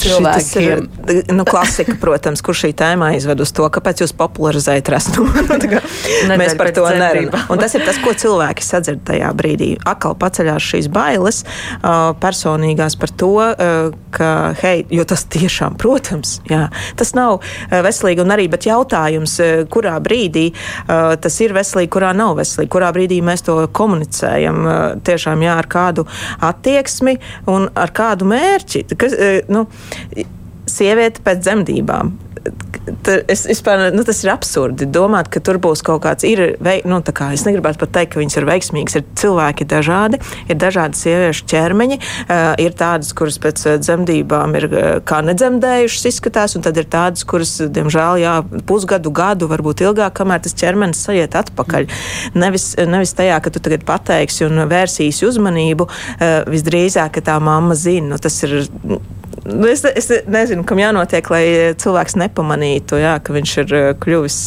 cilvēkiem. Ir, nu, klasika, protams, kur šī tēma aizved uz to, kāpēc jūs popularizējat resnumu. Mēs par to nerunājam. Un tas ir tas, ko cilvēki sadzird tajā brīdī. Akal paceļās šīs bailes personīgās par to, ka, hei, jo tas tiešām, protams, jā, tas nav veselīgi. Un arī, bet jautājums, kurā brīdī tas ir veselīgi, kurā nav veselīgi, kurā brīdī mēs to komunicējam, tiešām, jā, ar kādu attieksmi un ar kādu mērķi. Kas, nu, sieviete pēc dzemdībām es, vispār, nu, tas ir absurdi domāt, ka tur būs kaut kāds. Ir, vei, nu, kā, es negribētu pat teikt, ka viņas ir veiksmīgas. Ir cilvēki dažādi, ir dažādi sieviešu ķermeņi, uh, ir tādas, kuras pēc uh, dzemdībām ir uh, kā nedzemdējušas izskatās, un tad ir tādas, kuras, diemžēl, jā, pusgadu, gadu, varbūt ilgāk, kamēr tas ķermenis sajiet atpakaļ. Nevis, nevis tajā, ka tu tagad pateiksi un vērsīsi uzmanību, uh, visdrīzāk, ka tā mamma zina. Nu, tas ir es, es nezinu, kam jānotiek, lai cilvēks nepamanītu, jā, ka viņš ir eh, kļuvis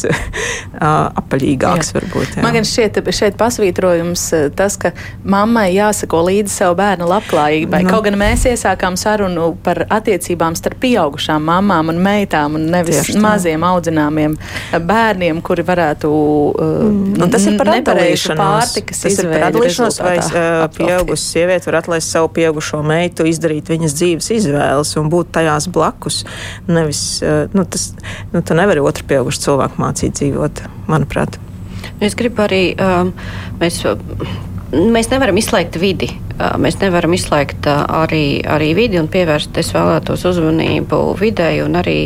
apaļīgāks. Varbūt, jā. Man gan šķiet, šeit pasvītrojums tas, ka mammai jāsako līdzi savu bērnu labklājībai. Nu. Kaut gan mēs iesākām sarunu par attiecībām starp pieaugušām mamām un meitām un nevis maziem audzināmiem bērniem, kuri varētu. Mm. Nu, tas ir par atdalīšanos. Tas ir par atdalīšanos, vai pieaugusi sieviete var atlaist savu pieaugušo meitu, izdarīt viņas dzīves izvēles izvēles un būt tajās blakus. Nevis, eh, nu, tas, nu, tu nevari otru pieaugušu cilvēku mācīt dzīvot, manuprāt. Es gribu arī, um, mēs, mēs nevaram izslēgt vidi. Mēs nevaram izslēgt arī, arī vidi un pievērst, es vēlētos uzmanību videi un arī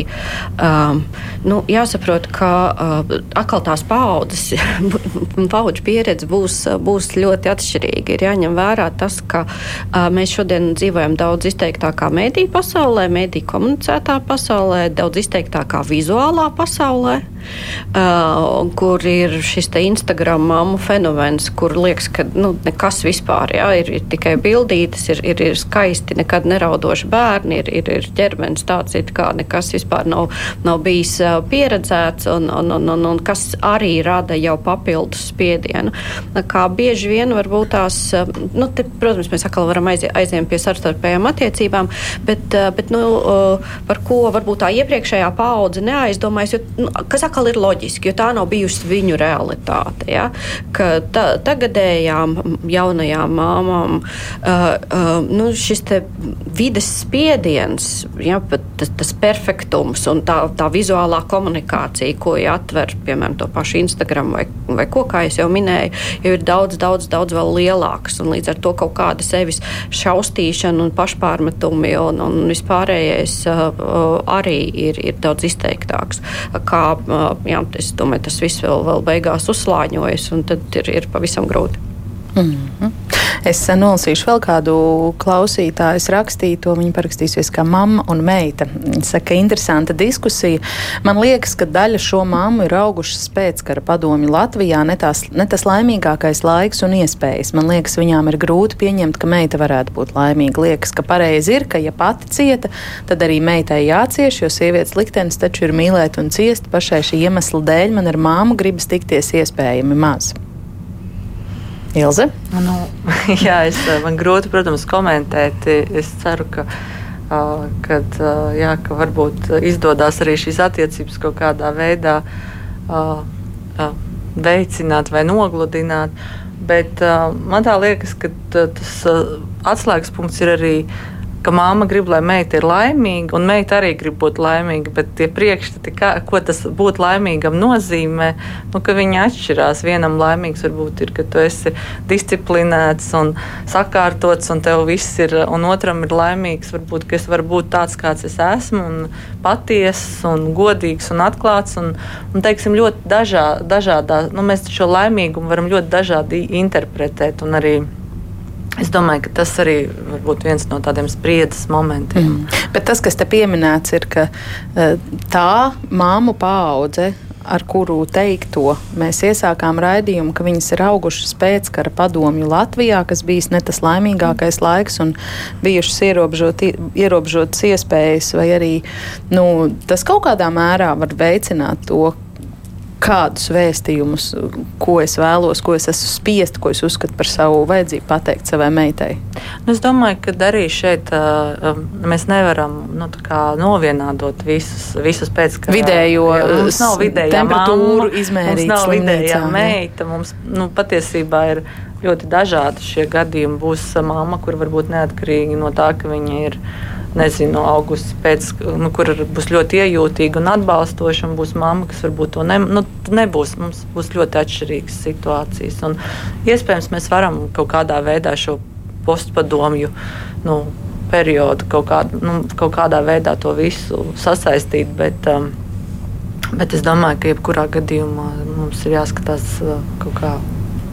um, nu, jāsaprot, ka uh, atkal tās paudzes, paudžu pieredze būs, būs ļoti atšķirīga. Ir jāņem vērā tas, ka uh, mēs šodien dzīvojam daudz izteiktākā mediju pasaulē, mediju komunicētā pasaulē, daudz izteiktākā vizuālā pasaulē. Uh, kur ir šis Instagram māmu fenomens, kur liekas, ka nu, nekas vispār jā, ir, ir tikai tikai bildītas, ir, ir, ir skaisti, nekad neraudoši bērni, ir, ir, ir ķermenis tāds, it kā nekas vispār nav, nav bijis pieredzēts, un, un, un, un, un kas arī rada jau papildus spiedienu. Kā bieži vien varbūt tās, nu, te, protams, mēs atkal varam aizie, aiziet pie starptautiskajām attiecībām, bet, bet nu, par ko varbūt tā iepriekšējā paudze neaizdomājas, jo, nu, kas atkal ir loģiski, jo tā nav bijusi viņu realitāte. Ja? Ka ta, tagadējām jaunajām māmām nu, šis vides spiediens, ja, tas, tas perfektums un tā, tā vizuālā komunikācija, ko atver piemēram to pašu Instagram vai, vai ko, kā jau minēju, jau ir daudz, daudz, daudz vēl lielāks. Līdz ar to kaut kāda sevis šaustīšana un pašpārmetumi un, un vispārējais arī ir, ir daudz izteiktāks. Kā, jā, es domāju, tas viss vēl, vēl beigās uzslāņojas un tad ir, ir pavisam grūti. Mm -hmm. Es nolasīšu vēl kādu klausītāju. Es rakstīju to, viņa parakstīsies kā mamma un meita. Viņa saka, interesanta diskusija. Man liekas, ka daļa šo mammu ir augušas pēckara padomju Latvijā, ne, tās, ne tas laimīgākais laiks un iespējas. Man liekas, viņām ir grūti pieņemt, ka meita varētu būt laimīga. Liekas, ka pareizi ir, ka ja pati cieta, tad arī meitai jācieš, jo sievietes liktenis taču ir mīlēt un ciest. Pašai šī iemesla dēļ man ar māmu gribas tikties iespējami maz. Ilze? Nu, jā, es, eh, man grūti, protams, komentēt. Es ceru, ka, uh, kad, uh, jā, ka varbūt izdodas arī šīs attiecības kaut kādā veidā veicināt vai nogludināt. Bet man tā liekas, ka tas atslēgas punkts ir arī ka māma grib, lai meita ir laimīga, un meita arī grib būt laimīga. Bet tie priekšstati, ko tas būt laimīgam nozīmē, nu, ka viņi atšķirās. Vienam laimīgs varbūt ir, ka tu esi disciplinēts un sakārtots, un tev viss ir, un otram ir laimīgs, varbūt, ka es varu būt tāds, kāds es esmu, un patiesis, un godīgs un atklāts. Un, un teiksim, ļoti dažā, dažādā, nu, mēs šo laimīgumu varam ļoti dažādi interpretēt. Un arī Es domāju, ka tas arī būt viens no tādiem spriedzes momentiem. Mm. Bet tas, kas te pieminēts, ir, ka eh, tā māmu paudze ar kuru teikto mēs iesākām raidījumu, ka viņas ir augušas pēckara padomju Latvijā, kas bijis ne tas laimīgākais laiks un bijušas ierobežot, ierobežotas iespējas, vai arī nu, tas kaut kādā mērā var veicināt to, kādus vēstījumus, ko es vēlos, ko es esmu spiest, ko es uzskatu par savu vajadzību pateikt savai meitai. Nu, es domāju, ka arī šeit uh, mēs nevaram nu, novienādot visus, visus pēc kā vidējo temperatūru izmērīt. Mums nav vidējā meita. Mums nu, patiesībā ir ļoti dažādi šie gadījumi. Būs mamma, kur varbūt neatkarīgi no tā, ka viņa ir nezinu, augusts, pēc, nu, kur būs ļoti iejūtīga un atbalstoša, un būs mamma, kas varbūt to ne, nu, nebūs. Mums būs ļoti atšķirīgas situācijas. Un, iespējams, mēs varam kaut kādā veidā šo postpadomju nu, periodu kaut, kād, nu, kaut kādā veidā to visu sasaistīt. Bet, um, bet es domāju, ka jebkurā gadījumā mums ir jāskatās uh, kaut kā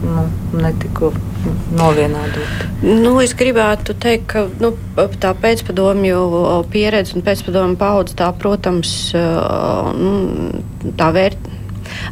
nu, netiku novienādot. Nu, es gribētu teikt, ka nu, tā pēcpadomju pieredze un pēcpadomju paudze, tā, protams, nu, tā vērt.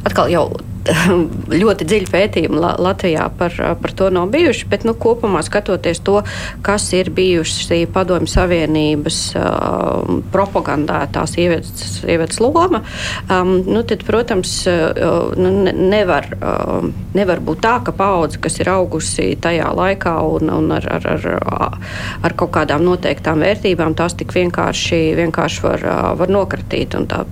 Atkal jau ļoti dziļi pētījumi Latvijā par, par to nav bijuši, bet nu, kopumā skatoties to, kas ir bijusi Padomju Savienības uh, propagandētā sievietes, sievietes loma, um, nu, tad, protams, uh, nu, nevar, uh, nevar būt tā, ka paudze, kas ir augusi tajā laikā un, un ar, ar, ar, ar kaut kādām noteiktām vērtībām, tās tik vienkārši, vienkārši var, var nokratīt. Un tā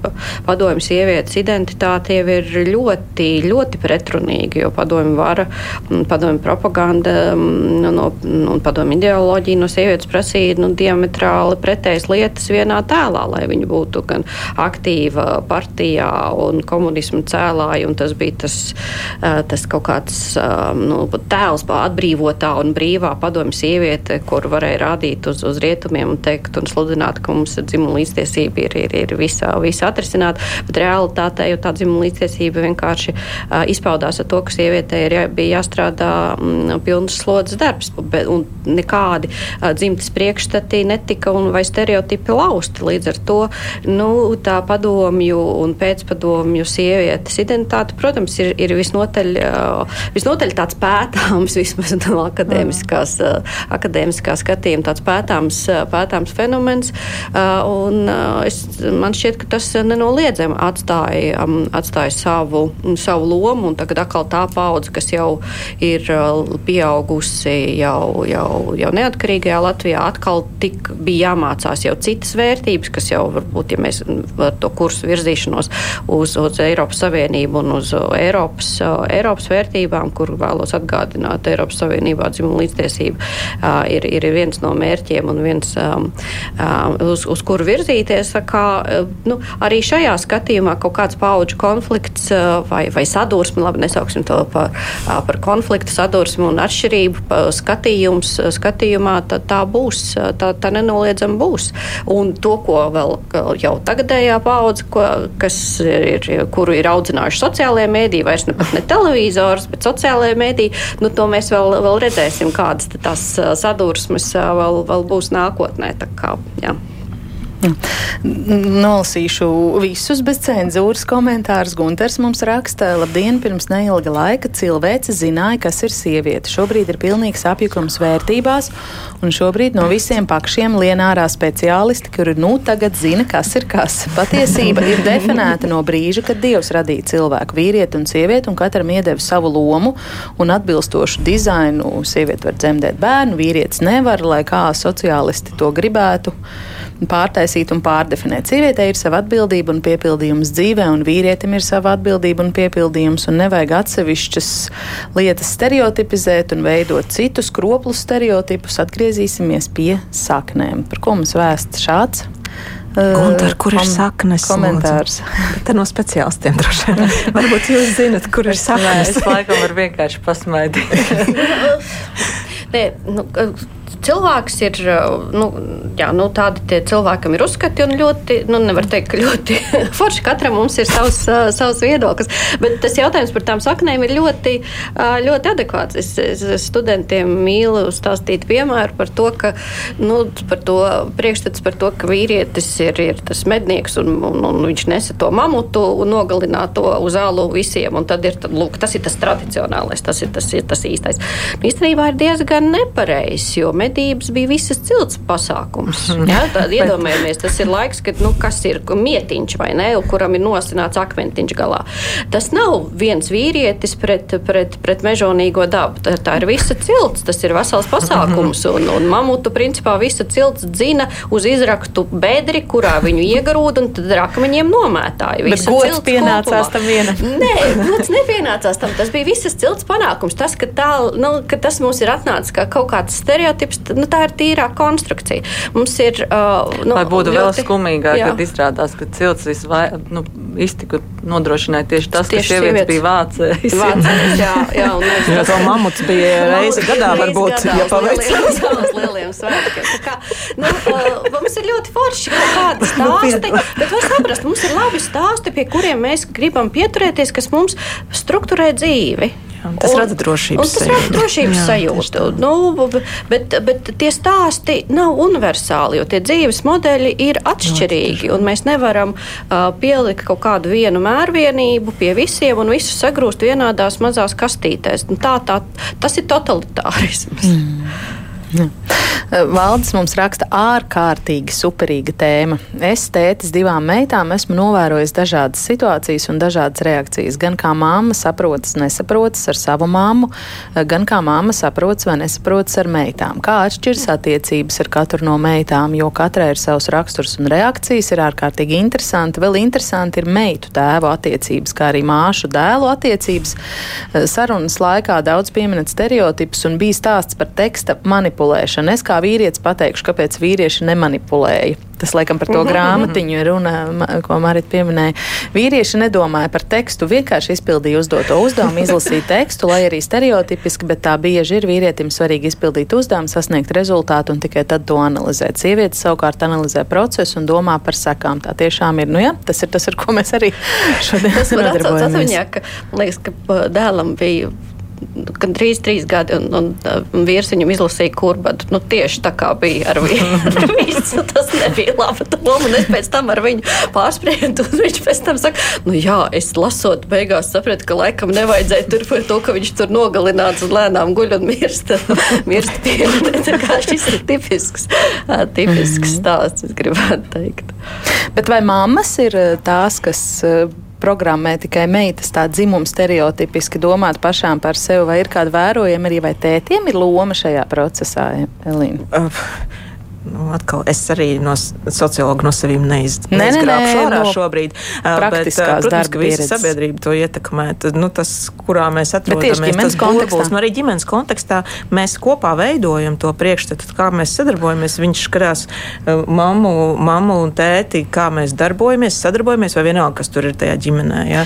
padomju sievietes identitāte jau ir ļoti bija ļoti pretrunīgi, jo padomju vara, padomju propaganda un, un padomju ideoloģija no sievietes prasīja nu, diametrāli pretējas lietas vienā tēlā, lai viņa būtu gan aktīva partijā un komunismu cēlāja, un tas bija tas, tas kaut kāds nu, tēls atbrīvotā un brīvā padomju sieviete, kur varēja rādīt uz, uz rietumiem un teikt un sludināt, ka mums dzimuma līdztiesība ir, ir, ir visā, visā atrisināta, bet realitātē jau tā dzimuma līdztiesība vienkārši izpaudās ar to, ka sievietei jā, bija jāstrādā mm, pilnas slodzes darbs, bet, un nekādi dzimtas priekšstati netika un vai stereotipi lausti. Līdz ar to nu, tā padomju un pēcpadomju sievietes identitāte, protams, ir, ir visnotaļ, visnotaļ tāds pētāms, vismaz no akadēmiskās, akadēmiskā skatījuma, tāds pētāms, pētāms fenomens. Un es, man šķiet, ka tas nenoliedzami atstāja, atstāja savu, savu savu lomu, un tagad atkal tā paudze, kas jau ir uh, pieaugusi jau, jau, jau neatkarīgajā Latvijā, atkal tik bija jāmācās jau citas vērtības, kas jau varbūt, ja mēs ar to kursu virzīšanos uz, uz Eiropas Savienību un uz Eiropas, uh, Eiropas vērtībām, kur vēlos atgādināt, Eiropas Savienībā dzimuma līdztiesība uh, ir, ir viens no mērķiem un viens, um, uz, uz kuru virzīties. Kā, nu, arī šajā skatījumā kaut kāds paudžu konflikts vai, vai sadursmi, labi, nesauksim to par, par konfliktu, sadursmi un atšķirību skatījums, skatījumā, tā, tā būs, tā, tā nenoliedzami būs. Un to, ko vēl jau tagadējā paudze, ko, kas ir, kuru ir audzinājuši sociālajie mēdī, vairs ne pat ne televizors, bet sociālajie mēdī, nu, to mēs vēl, vēl redzēsim, kādas tās sadursmes vēl, vēl būs nākotnē. Tā kā, jā. Nolasīšu visus bez cenzūras komentārus. Gunters mums raksta, labdien, pirms neilga laika cilvēce zināja, kas ir sieviete. Šobrīd ir pilnīgs apjukums vērtībās, un šobrīd no visiem pakšiem lien ārā speciālisti, kuri nu tagad zina, kas ir kas. Patiesība ir definēta no brīža, kad Dievs radīja cilvēku, vīrieti un sievieti, un katram iedeva savu lomu un atbilstošu dizainu. Sieviete var dzemdēt bērnu, vīrietis nevar, lai kā sociālisti to gribētu pārtaisīt un pārdefinēt. Sievietei ir sava atbildība un piepildījums dzīvē, un vīrietim ir sava atbildība un piepildījums, un nevajag atsevišķas lietas stereotipizēt un veidot citus kroplus stereotipus. Atgriezīsimies pie saknēm. Par ko mums vēsts šāds? Gunter, kur ir saknes? Komentārs. Tā no speciālistiem droši vien. Varbūt jūs zinat, kur ir saknes. Nē, es laikam varu vienkārši pasmaidīt. Nē, nu, cilvēks ir nu, jā, nu, tādi cilvēkam ir uzskati un ļoti, nu, nevar teikt, ka ļoti forši katram mums ir savs, savs viedoklis. Bet tas jautājums par tām saknēm ir ļoti, ļoti adekvāts. Es, es studentiem mīlu stāstīt piemēru par to, ka nu, par to priekšstats par to, ka vīrietis ir, ir tas mednieks un, un, un viņš nesa to mamutu un nogalinā to uz alu visiem. Un tad ir, lūk, tas ir tas tradicionālais, tas ir tas, ir tas īstais. Nu, īstenībā ir diezgan nepareizs, jo medības bija visas cilts pasākums. Ja? Tad iedomājamies, tas ir laiks, kad, nu, kas ir mietiņš vai ne, kuram ir nosināts akmentiņš galā. Tas nav viens vīrietis pret, pret, pret mežonīgo dabu. Tā, tā ir visa cilts, tas ir vesels pasākums. Un, un mamutu principā visa cilts dzina uz izraktu bedri, kurā viņu iegrūda un tad ar akmeņiem nomētāja. Bet gods pienācās kopumā. tam vienam. Nē, gods nepienācās tam. Tas bija visas cilts panākums. Tas, ka, tā, nu, ka tas mums ir atnācis kā kaut kāds stereotips, nu, tā ir tīrā konstrukcija. Mums ir. Uh, nu, Lai būtu ļoti, vēl skumīgāk, jā. kad izrādās, ka cilts visvairāk nu, iztiku nodrošināja tieši tas, tieši ka sievietes bija vācējas. Vācējas, jā, jā, un mēs, jo to mamuts bija reizi gadā, varbūt, gadā, ja paveicās. Lieliem svētkiem. Kā, nu, uh, mums ir ļoti forši kaut kādi nu, stāsti, bet var saprast, mums ir labi stāsti, pie kuriem mēs gribam pieturēties, kas mums strukturē dzīvi. Jā, tas un, rada drošības sajūtu. Tas rada drošības jā, sajūtu. Nu, bet, bet tie stāsti nav universāli, jo tie dzīves modeļi ir atšķirīgi. Mēs nevaram uh, pielikt kaut kādu vienu mērvienību pie visiem un visus sagrūst vienādās mazās kastītēs. Nu, tā, tā, tas ir totalitārisms. Mm. Ja. Valdis mums raksta ārkārtīgi superīga tēma. Es, tētis, divām meitām esmu novērojis dažādas situācijas un dažādas reakcijas. Gan kā māma saprotas, nesaprotas ar savu māmu, gan kā māma saprotas vai nesaprotas ar meitām. Kā atšķiras attiecības ar katru no meitām, jo katrai ir savs raksturs un reakcijas, ir ārkārtīgi interesanti. Vēl interesanti ir meitu tēvu attiecības, kā arī māšu dēlu attiecības. Sarunas laikā daudz pieminēt stereotipus un bija stāsts par teksta manipulāciju manipulēšana. Es kā vīrietis pateikšu, kāpēc vīrieši nemanipulēja. Tas, laikam, par to mhm. grāmatiņu runa, ko Marita pieminēja. Vīrieši nedomāja par tekstu, vienkārši izpildīja uzdoto uzdevumu, izlasīja tekstu, lai arī stereotipiski, bet tā bieži ir vīrietim svarīgi izpildīt uzdevumu, sasniegt rezultātu un tikai tad to analizēt. Sieviete savukārt analizē procesu un domā par sekām. Tā tiešām ir, nu jā, tas ir tas, ar ko mēs arī šodien. Tas atceros, ka, liekas, ka dēlam bija gan trīs, gadi, un, un, un vīrs viņam izlasīja kurbadu. Nu, tieši tā kā bija ar visu. Tas nebija labi doma, un es pēc tam ar viņu pārspriedu, un viņš pēc tam saka, nu jā, es lasot, beigās sapratu, ka laikam nevajadzēja turpināt to, ka viņš tur nogalināts un lēnām guļ un mirst. mirst. Tā kā šis ir tipisks, tipisks mhm. stāsts, es gribētu teikt. Bet vai mammas ir tās, kas programmē tikai meitas, tā dzimuma stereotipiski domāt pašām par sevi, vai ir kāda vērojama arī, vai tētiem ir loma šajā procesā, Elīna? Uh, Nu, atkal, es arī no sociologa no saviem neiz, neizgrābšu ārā no šobrīd. Bet, protams, ka visa sabiedrība to ietekmē. Tad, nu, tas, kurā mēs atrodamies, tas burbulis, nu, arī ģimenes kontekstā mēs kopā veidojam to priekšstatu, kā mēs sadarbojamies. Viņš skatās mammu, mammu un tēti, kā mēs darbojamies, sadarbojamies, vai vienalga, kas tur ir tajā ģimenē. Ja,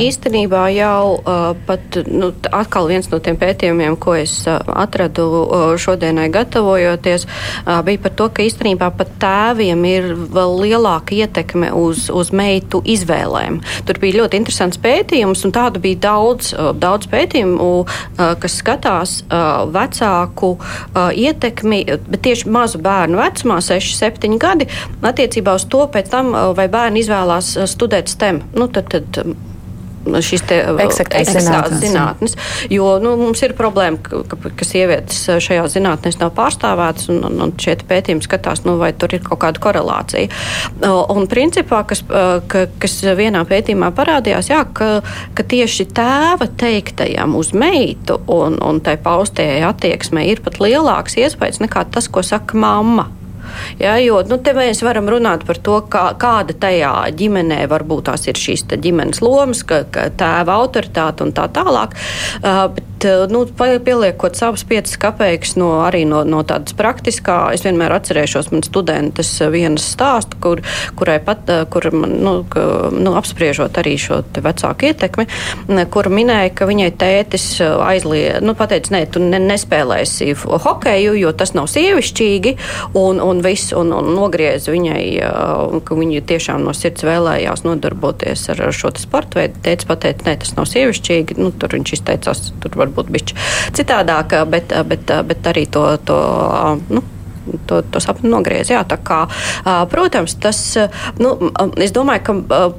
Īstenībā jau uh, pat nu, atkal viens no tiem pētījumiem, ko es uh, atradu uh, šodienai gatavojoties, uh, bija par to, ka īstenībā pat tēviem ir vēl lielāka ietekme uz, uz meitu izvēlēm. Tur bija ļoti interesants pētījums, un tādu bija daudz, daudz pētījumu, kas skatās vecāku ietekmi, bet tieši mazu bērnu vecumā, 6, 7 gadi, attiecībā uz to, tam, vai bērni izvēlās studēt STEM. Nu, tad, tad, šīs eksaktās zinātnes. zinātnes. Jo nu, mums ir problēma, ka, ka sievietes šajās zinātnēs nav pārstāvētas, un, un, un šie pētījumi skatās, nu, vai tur ir kaut kāda korelācija. Un principā, kas, ka, kas vienā pētījumā parādījās, jā, ka, ka tieši tēva teiktajam uz meitu un, un tai paustējai attieksmei ir pat lielāks iespējas nekā tas, ko saka mamma. Ja, jo nu, te mēs varam runāt par to, kā, kāda tajā ģimenē varbūt tās ir šīs ģimenes lomas, ka, ka tēva autoritāte un tā tālāk. Uh, bet bet nu, pieliekot savus piecas kapeikas no, arī no, no tādas praktiskā, es vienmēr atcerēšos man studentes vienas stāstu, kur, kurai pat, kur man, nu, nu, apspriežot arī šo vecāku ietekmi, kur minēja, ka viņai tētis aizliedz, nu, pateica, nē, tu ne, nespēlēsi hokeju, jo tas nav sievišķīgi, un, un viss, un, un nogriez viņai, ka viņa tiešām no sirds vēlējās nodarboties ar šo sporta veidu. Tētis pateica, nē, tas nav sievišķīgi, nu, tur viņš izteicās, tur varbūt bišķi citādāk, bet, bet, bet arī to, to nu, to, to sapni nogriez. Jā, kā, protams, tas, nu, es domāju, ka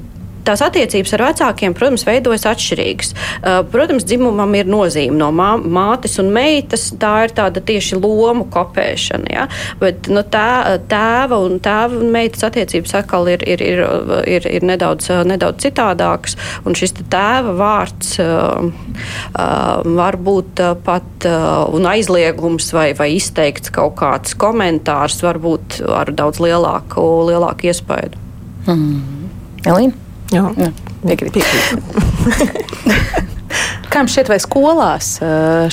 tās attiecības ar vecākiem, protams, veidojas atšķirīgas. Uh, protams, dzimumam ir nozīme no mā, mātes un meitas. Tā ir tāda tieši lomu kopēšana. Ja? Bet no nu, tā, tēva un tēva un meitas attiecības atkal ir, ir, ir, ir, ir nedaudz, nedaudz citādākas. Un šis tēva vārds uh, uh, var būt pat un aizliegums vai, vai izteikts kaut kāds komentārs, varbūt ar daudz lielāku, lielāku iespēju. Mm. Elīna? Jā, Jā piekrīt. Kam šķiet, vai skolās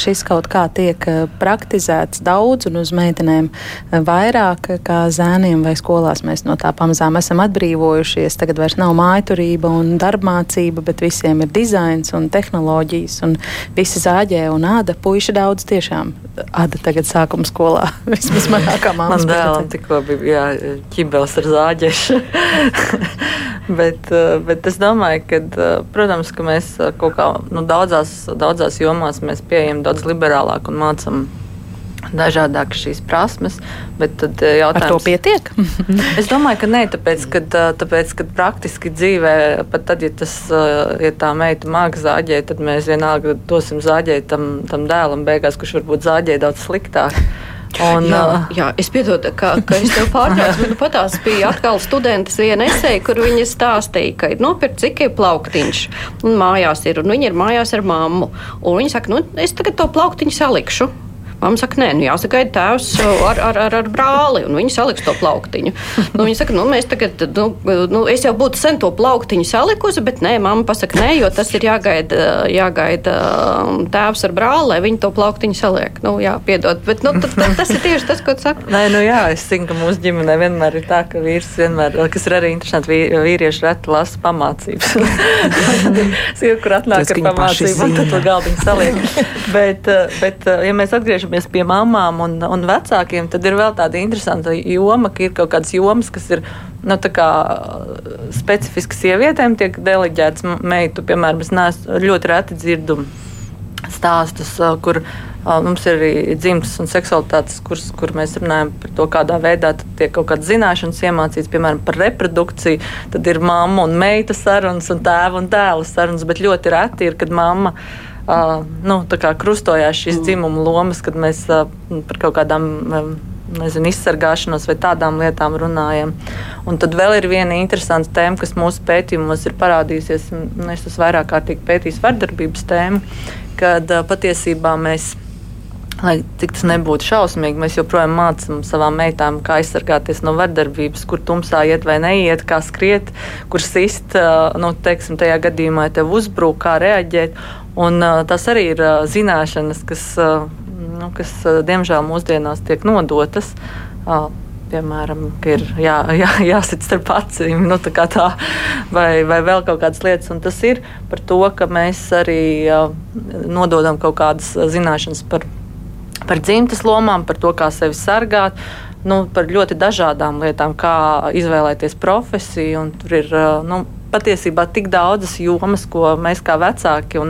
šis kaut kā tiek praktizēts daudz un uz meitenēm vairāk kā zēniem, vai skolās mēs no tā pamazām esam atbrīvojušies? Tagad vairs nav mājturība un darbmācība, bet visiem ir dizains un tehnoloģijas un visi zāģē un āda. Puiši daudz tiešām āda tagad sākuma skolā. Vismaz manākā māmas. Man dēlam tikko bija jā, ķibels ar zāģešu. bet, bet es domāju, ka, protams, ka mēs kaut kā nu, daudzās daudzās, daudzās jomās mēs pieejam daudz liberālāk un mācām dažādākas šīs prasmes. Bet tad eh, jautājums, Ar to pietiek? es domāju, ka nē, tāpēc, kad, eh, tāpēc, kad praktiski dzīvē, pat tad, ja, tas, eh, ja tā meita māca zāģēt, tad mēs vienalga dosim zāģēt tam, tam dēlam beigās, kurš varbūt zāģē daudz sliktāk. Un, jā, jā, es piedodu, ka, ka es tev pārtraucu, bet patās bija atkal studentes viena esēja, kur viņa stāstīja, ka ir nopirkt cikai plauktiņš, un mājās ir, un viņa ir mājās ar mammu, un viņa saka, nu, es tagad to plauktiņu salikšu. Mamma saka, nē, nu jāsagaida tēvs ar, ar, ar, ar brāli, un viņi saliks to plauktiņu. Nu, viņa saka, nu, mēs tagad, nu, nu, es jau būtu sen to plauktiņu salikusi, bet nē, mamma pasaka, nē, jo tas ir jāgaida, jāgaida um, tēvs ar brāli, lai viņi to plauktiņu saliek. Nu, jā, piedod, bet nu, tad, tad, tas ir tieši tas, ko tu saki. Nē, nu jā, es zinu, ka mūsu ģimenē vienmēr ir tā, ka vīrs vienmēr, kas ir arī interesanti, vīrieši reti lasa pamācības. Sieviete, kur atnāk ar pamācībām, tad to galdiņu saliek. bet, uh, bet, uh, ja mēs atgriežamies atgriežamies pie mamām un, un vecākiem, tad ir vēl tāda interesanta joma, ka ir kaut kādas jomas, kas ir nu, specifiski sievietēm, tiek deleģēts meitu. Piemēram, es neesmu ļoti reti dzirdu stāstus, kur mums ir arī dzimtas un seksualitātes kurs, kur mēs runājam par to, kādā veidā tiek kaut kādas zināšanas iemācītas, piemēram, par reprodukciju. Tad ir mamma un meita sarunas un tēva un dēla sarunas, bet ļoti reti ir, kad mamma ir uh, nu, krustojās šīs mm. dzimuma lomas, kad mēs uh, par kaut kādām um, nezinu, izsargāšanos vai tādām lietām runājam. Un tad vēl ir viena interesanta tēma, kas mūsu pētījumos ir parādījusies. Es esmu vairāk kārtīgi pētījis vardarbības tēmu, kad uh, patiesībā mēs. Lai cik tas nebūtu šausmīgi, mēs joprojām mācām savām meitām, kā aizsargāties no vardarbības, kur tumsā iet vai neiet, kā skriet, kur sist, nu, teiksim, tajā gadījumā, tev uzbrūk, kā reaģēt. Un, tas arī ir zināšanas, kas, nu, kas diemžēl mūsdienās tiek nodotas. Piemēram, ir jā, jā, jāsit starp acīm, nu, tā tā, vai, vai vēl kaut kādas lietas. Un tas ir par to, ka mēs arī nododam kaut kādas zināšanas par, par dzimtas lomām, par to, kā sevi sargāt. Nu, par ļoti dažādām lietām, kā izvēlēties profesiju. Tur ir nu, patiesībā tik daudzas jomas, ko mēs kā vecāki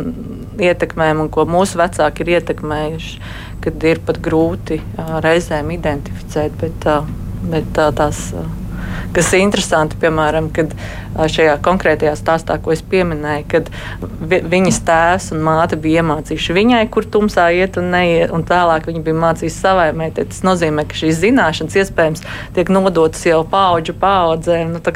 ietekmējam un ko mūsu vecāki ir ietekmējuši, kad ir pat grūti reizēm identificēt. Bet, bet tās, kas ir interesanti, piemēram, kad šajā konkrētajā stāstā, ko es pieminēju, kad viņas tēvs un māte bija iemācījuši viņai, kur tumsā iet un neiet, un tālāk viņa bija mācījusi savai meitai. Tas nozīmē, ka šīs zināšanas iespējams tiek nodotas jau paudžu paudzēm. Nu, tā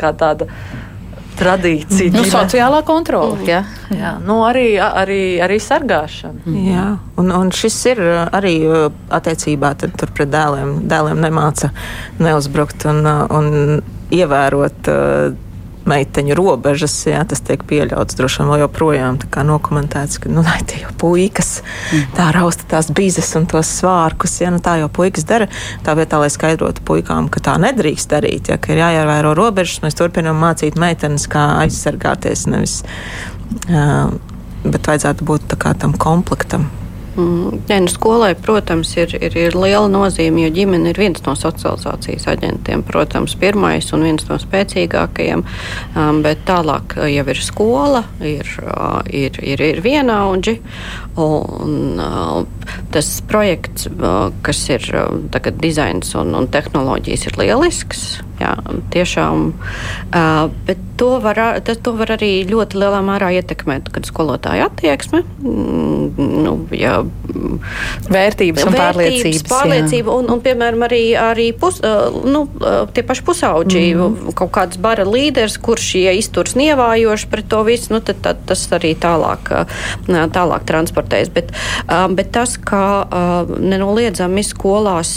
tradīcija. Nu, sociālā kontrole. Mm. Jā, jā. Nu, arī, arī, arī sargāšana. Mm. Jā. Un, un šis ir uh, arī uh, attiecībā pret dēliem. Dēliem nemāca neuzbrukt un, uh, un ievērot meiteņu robežas. Jā, tas tiek pieļauts droši vien vēl joprojām nokomentēts, ka nu, tie jau puikas mm. tā rausta tās bizes un tos svārkus. Jā, nu, tā jau puikas dara. Tā vietā, lai skaidrotu puikām, ka tā nedrīkst darīt, ja, ka ir jāievēro robežas, mēs turpinām mācīt meitenes, kā aizsargāties. Nevis, uh, bet vajadzētu būt tam komplektam. Mm, nē, nu, skolai, protams, ir, ir, ir liela nozīme, jo ģimene ir viens no socializācijas aģentiem. Protams, pirmais un viens no spēcīgākajiem. Um, bet tālāk jau ir skola, ir, uh, ir, ir, ir vienaudži. Un, uh, tas projekts, uh, kas ir uh, tagad dizains un, un tehnoloģijas, ir lielisks. Jā, tiešām, uh, bet to var, tas, to var arī ļoti lielā mērā ietekmēt, kad skolotāja attieksme, mm, nu, jā, vērtības un pārliecības. Pārliecība un, un, piemēram, arī, arī pus, nu, tie paši pusauģi, mm. kaut kāds bara līderis, kurš ja izturs nievājoši pret to visu, nu, tad, tad tas arī tālāk, tālāk transportēs. Bet, bet tas, ka nenoliedzami skolās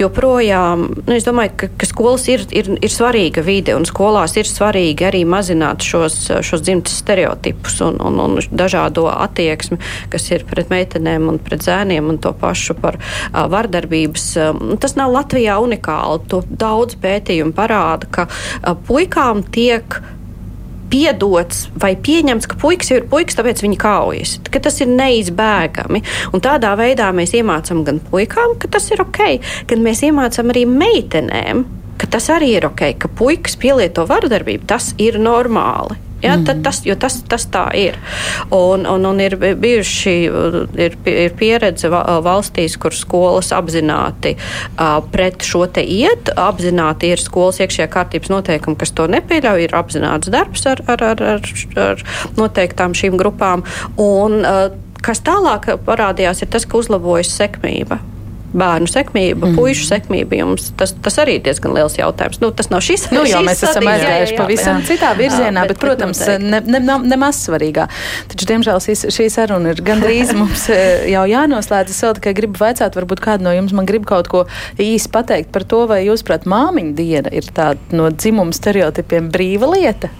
joprojām, nu, es domāju, ka, ka skolas ir, ir, ir svarīga vide, un skolās ir svarīgi arī mazināt šos, šos dzimtas stereotipus un, un, un dažādo attieksmi, kas ir pret meitenēm un pret zēniem, un to pašu par uh, vardarbības. Uh, tas nav Latvijā unikāli. To daudz pētījumu parāda, ka uh, puikām tiek piedots vai pieņemts, ka puikas ir puikas, tāpēc viņi kaujas, ka tas ir neizbēgami. Un tādā veidā mēs iemācām gan puikām, ka tas ir ok, gan mēs iemācām arī meitenēm, ka tas arī ir ok, ka puikas pielieto vardarbību, tas ir normāli. Ja, mm. tas, tas, tas tā ir. Un, un, un ir bijuši ir, ir pieredze valstīs, kur skolas apzināti uh, pret šo te iet. Apzināti ir skolas iekšējā kārtības noteikumi, kas to nepieļauj. Ir apzināts darbs ar, ar, ar, ar, ar noteiktām šīm grupām. Un, uh, kas tālāk parādījās, ir tas, ka uzlabojas sekmība bērnu sekmība, mm. puišu sekmība. Jums, tas, tas arī ir diezgan liels jautājums. Nu, tas nav šis nu, jā, mēs esam aizgājuši pavisam jā. citā virzienā, jā, bet, bet, protams, ne, ne, ne, nemaz svarīgā. Taču, diemžēl, šī, šī saruna ir gandrīz mums eh, jau jānoslēdz. Es vēl tikai gribu vaicāt, varbūt kādu no jums man grib kaut ko īsi pateikt par to, vai jūs, prāt, māmiņa diena ir tāda no dzimuma stereotipiem brīva lieta.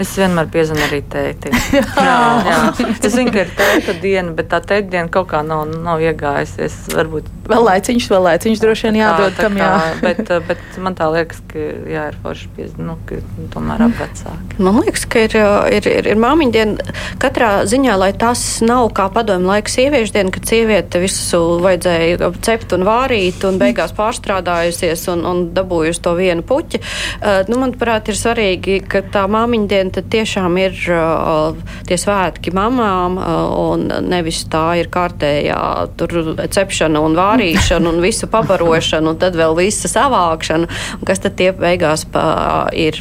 Es vienmēr piezvanu arī tētim. jā, jā. Es zinu, ka ir tēta diena, bet tā tēta diena kaut kā nav, nav iegājusies. Varbūt vēl laiciņš, vēl laiciņš droši vien jādod, kā, kam jā. bet, bet man tā liekas, ka jā, ir forši piezvanu, nu, ka tomēr ap vecāki. Man liekas, ka ir, ir, ir, ir māmiņa diena katrā ziņā, lai tas nav kā padomju laika sieviešu diena, kad sieviete visu vajadzēja cept un vārīt un beigās pārstrādājusies un, un dabūjusi to vienu puķi. Uh, nu, manuprāt, ir svarīgi, ka tā māmiņa diena tad tiešām ir uh, tie svētki mamām, uh, un nevis tā ir kārtējā tur cepšana un vārīšana un visu pabarošana, un tad vēl visa savākšana, kas tad tie beigās pa, ir,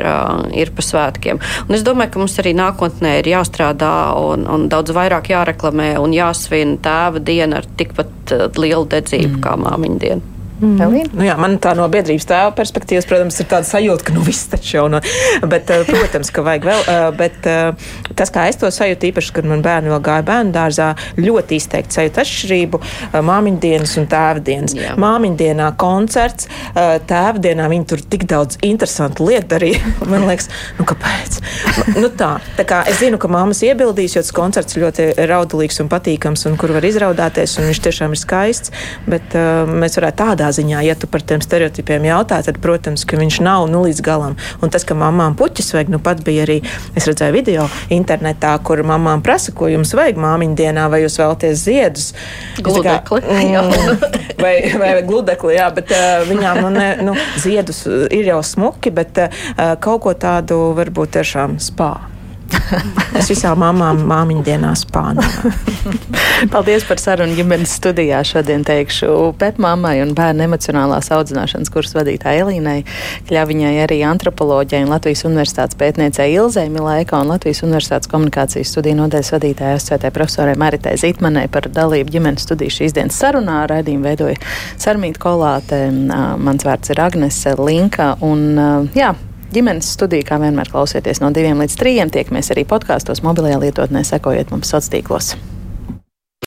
ir pa svētkiem. Un es domāju, ka mums arī nākotnē ir jāstrādā un, un daudz vairāk jāreklamē un jāsvin tēva diena ar tikpat lielu dedzību mm. kā māmiņa diena. Mm. Nu, jā, man tā no biedrības tēva perspektīvas, protams, ir tāda sajūta, ka nu viss taču jau no. Bet, eh, protams, ka vajag vēl. Eh, bet eh, tas, kā es to sajūtu, īpaši, kad man bērni vēl gāja bērnu dārzā, ļoti izteikti sajūta atšķirību māmiņu dienas un tēva dienas. Jā. Māmiņu dienā koncerts, tēva dienā viņi tur tik daudz interesantu lietu darīja. Man liekas, nu kāpēc? nu, tā, tā kā es zinu, ka mammas iebildīs, jo tas koncerts ļoti raudulīgs un patīkams un kur var izraudāties un viņš tiešām ir skaists. Bet mēs varētu tādā tādā ziņā, ja tu par tiem stereotipiem jautā, tad, protams, ka viņš nav nu līdz galam. Un tas, ka mamām puķis vajag, nu pat bija arī, es redzēju video internetā, kur mamām prasa, ko jums vajag māmiņu dienā, vai jūs vēlaties ziedus. Gludekli. Kā, mm, vai, vai gludekli, jā, bet uh, viņām, nu, ne, nu, ziedus ir jau smuki, bet uh, kaut ko tādu varbūt tiešām spār. Es visām mamām māmiņu dienās pānu. Paldies par sarunu ģimenes studijā. Šodien teikšu pepmammai un bērnu emocionālās audzināšanas kursu vadītāja Elīnai Kļaviņai, arī antropoloģijai un Latvijas universitātes pētniecei Ilzei Milēko un Latvijas universitātes komunikācijas studiju nodaļas vadītājai SVT profesorai Maritai Zitmanai par dalību ģimenes studiju šīs dienas sarunā. Raidījumu veidoja Sarmīta Kolāte, mans vārds ir Agnese Linka. Un, jā, Ģimenes studija, kā vienmēr, klausieties no diviem līdz trījiem. Tiekamies arī podkāstos, mobilajā lietotnē, sekojiet mums sociālos tīklos.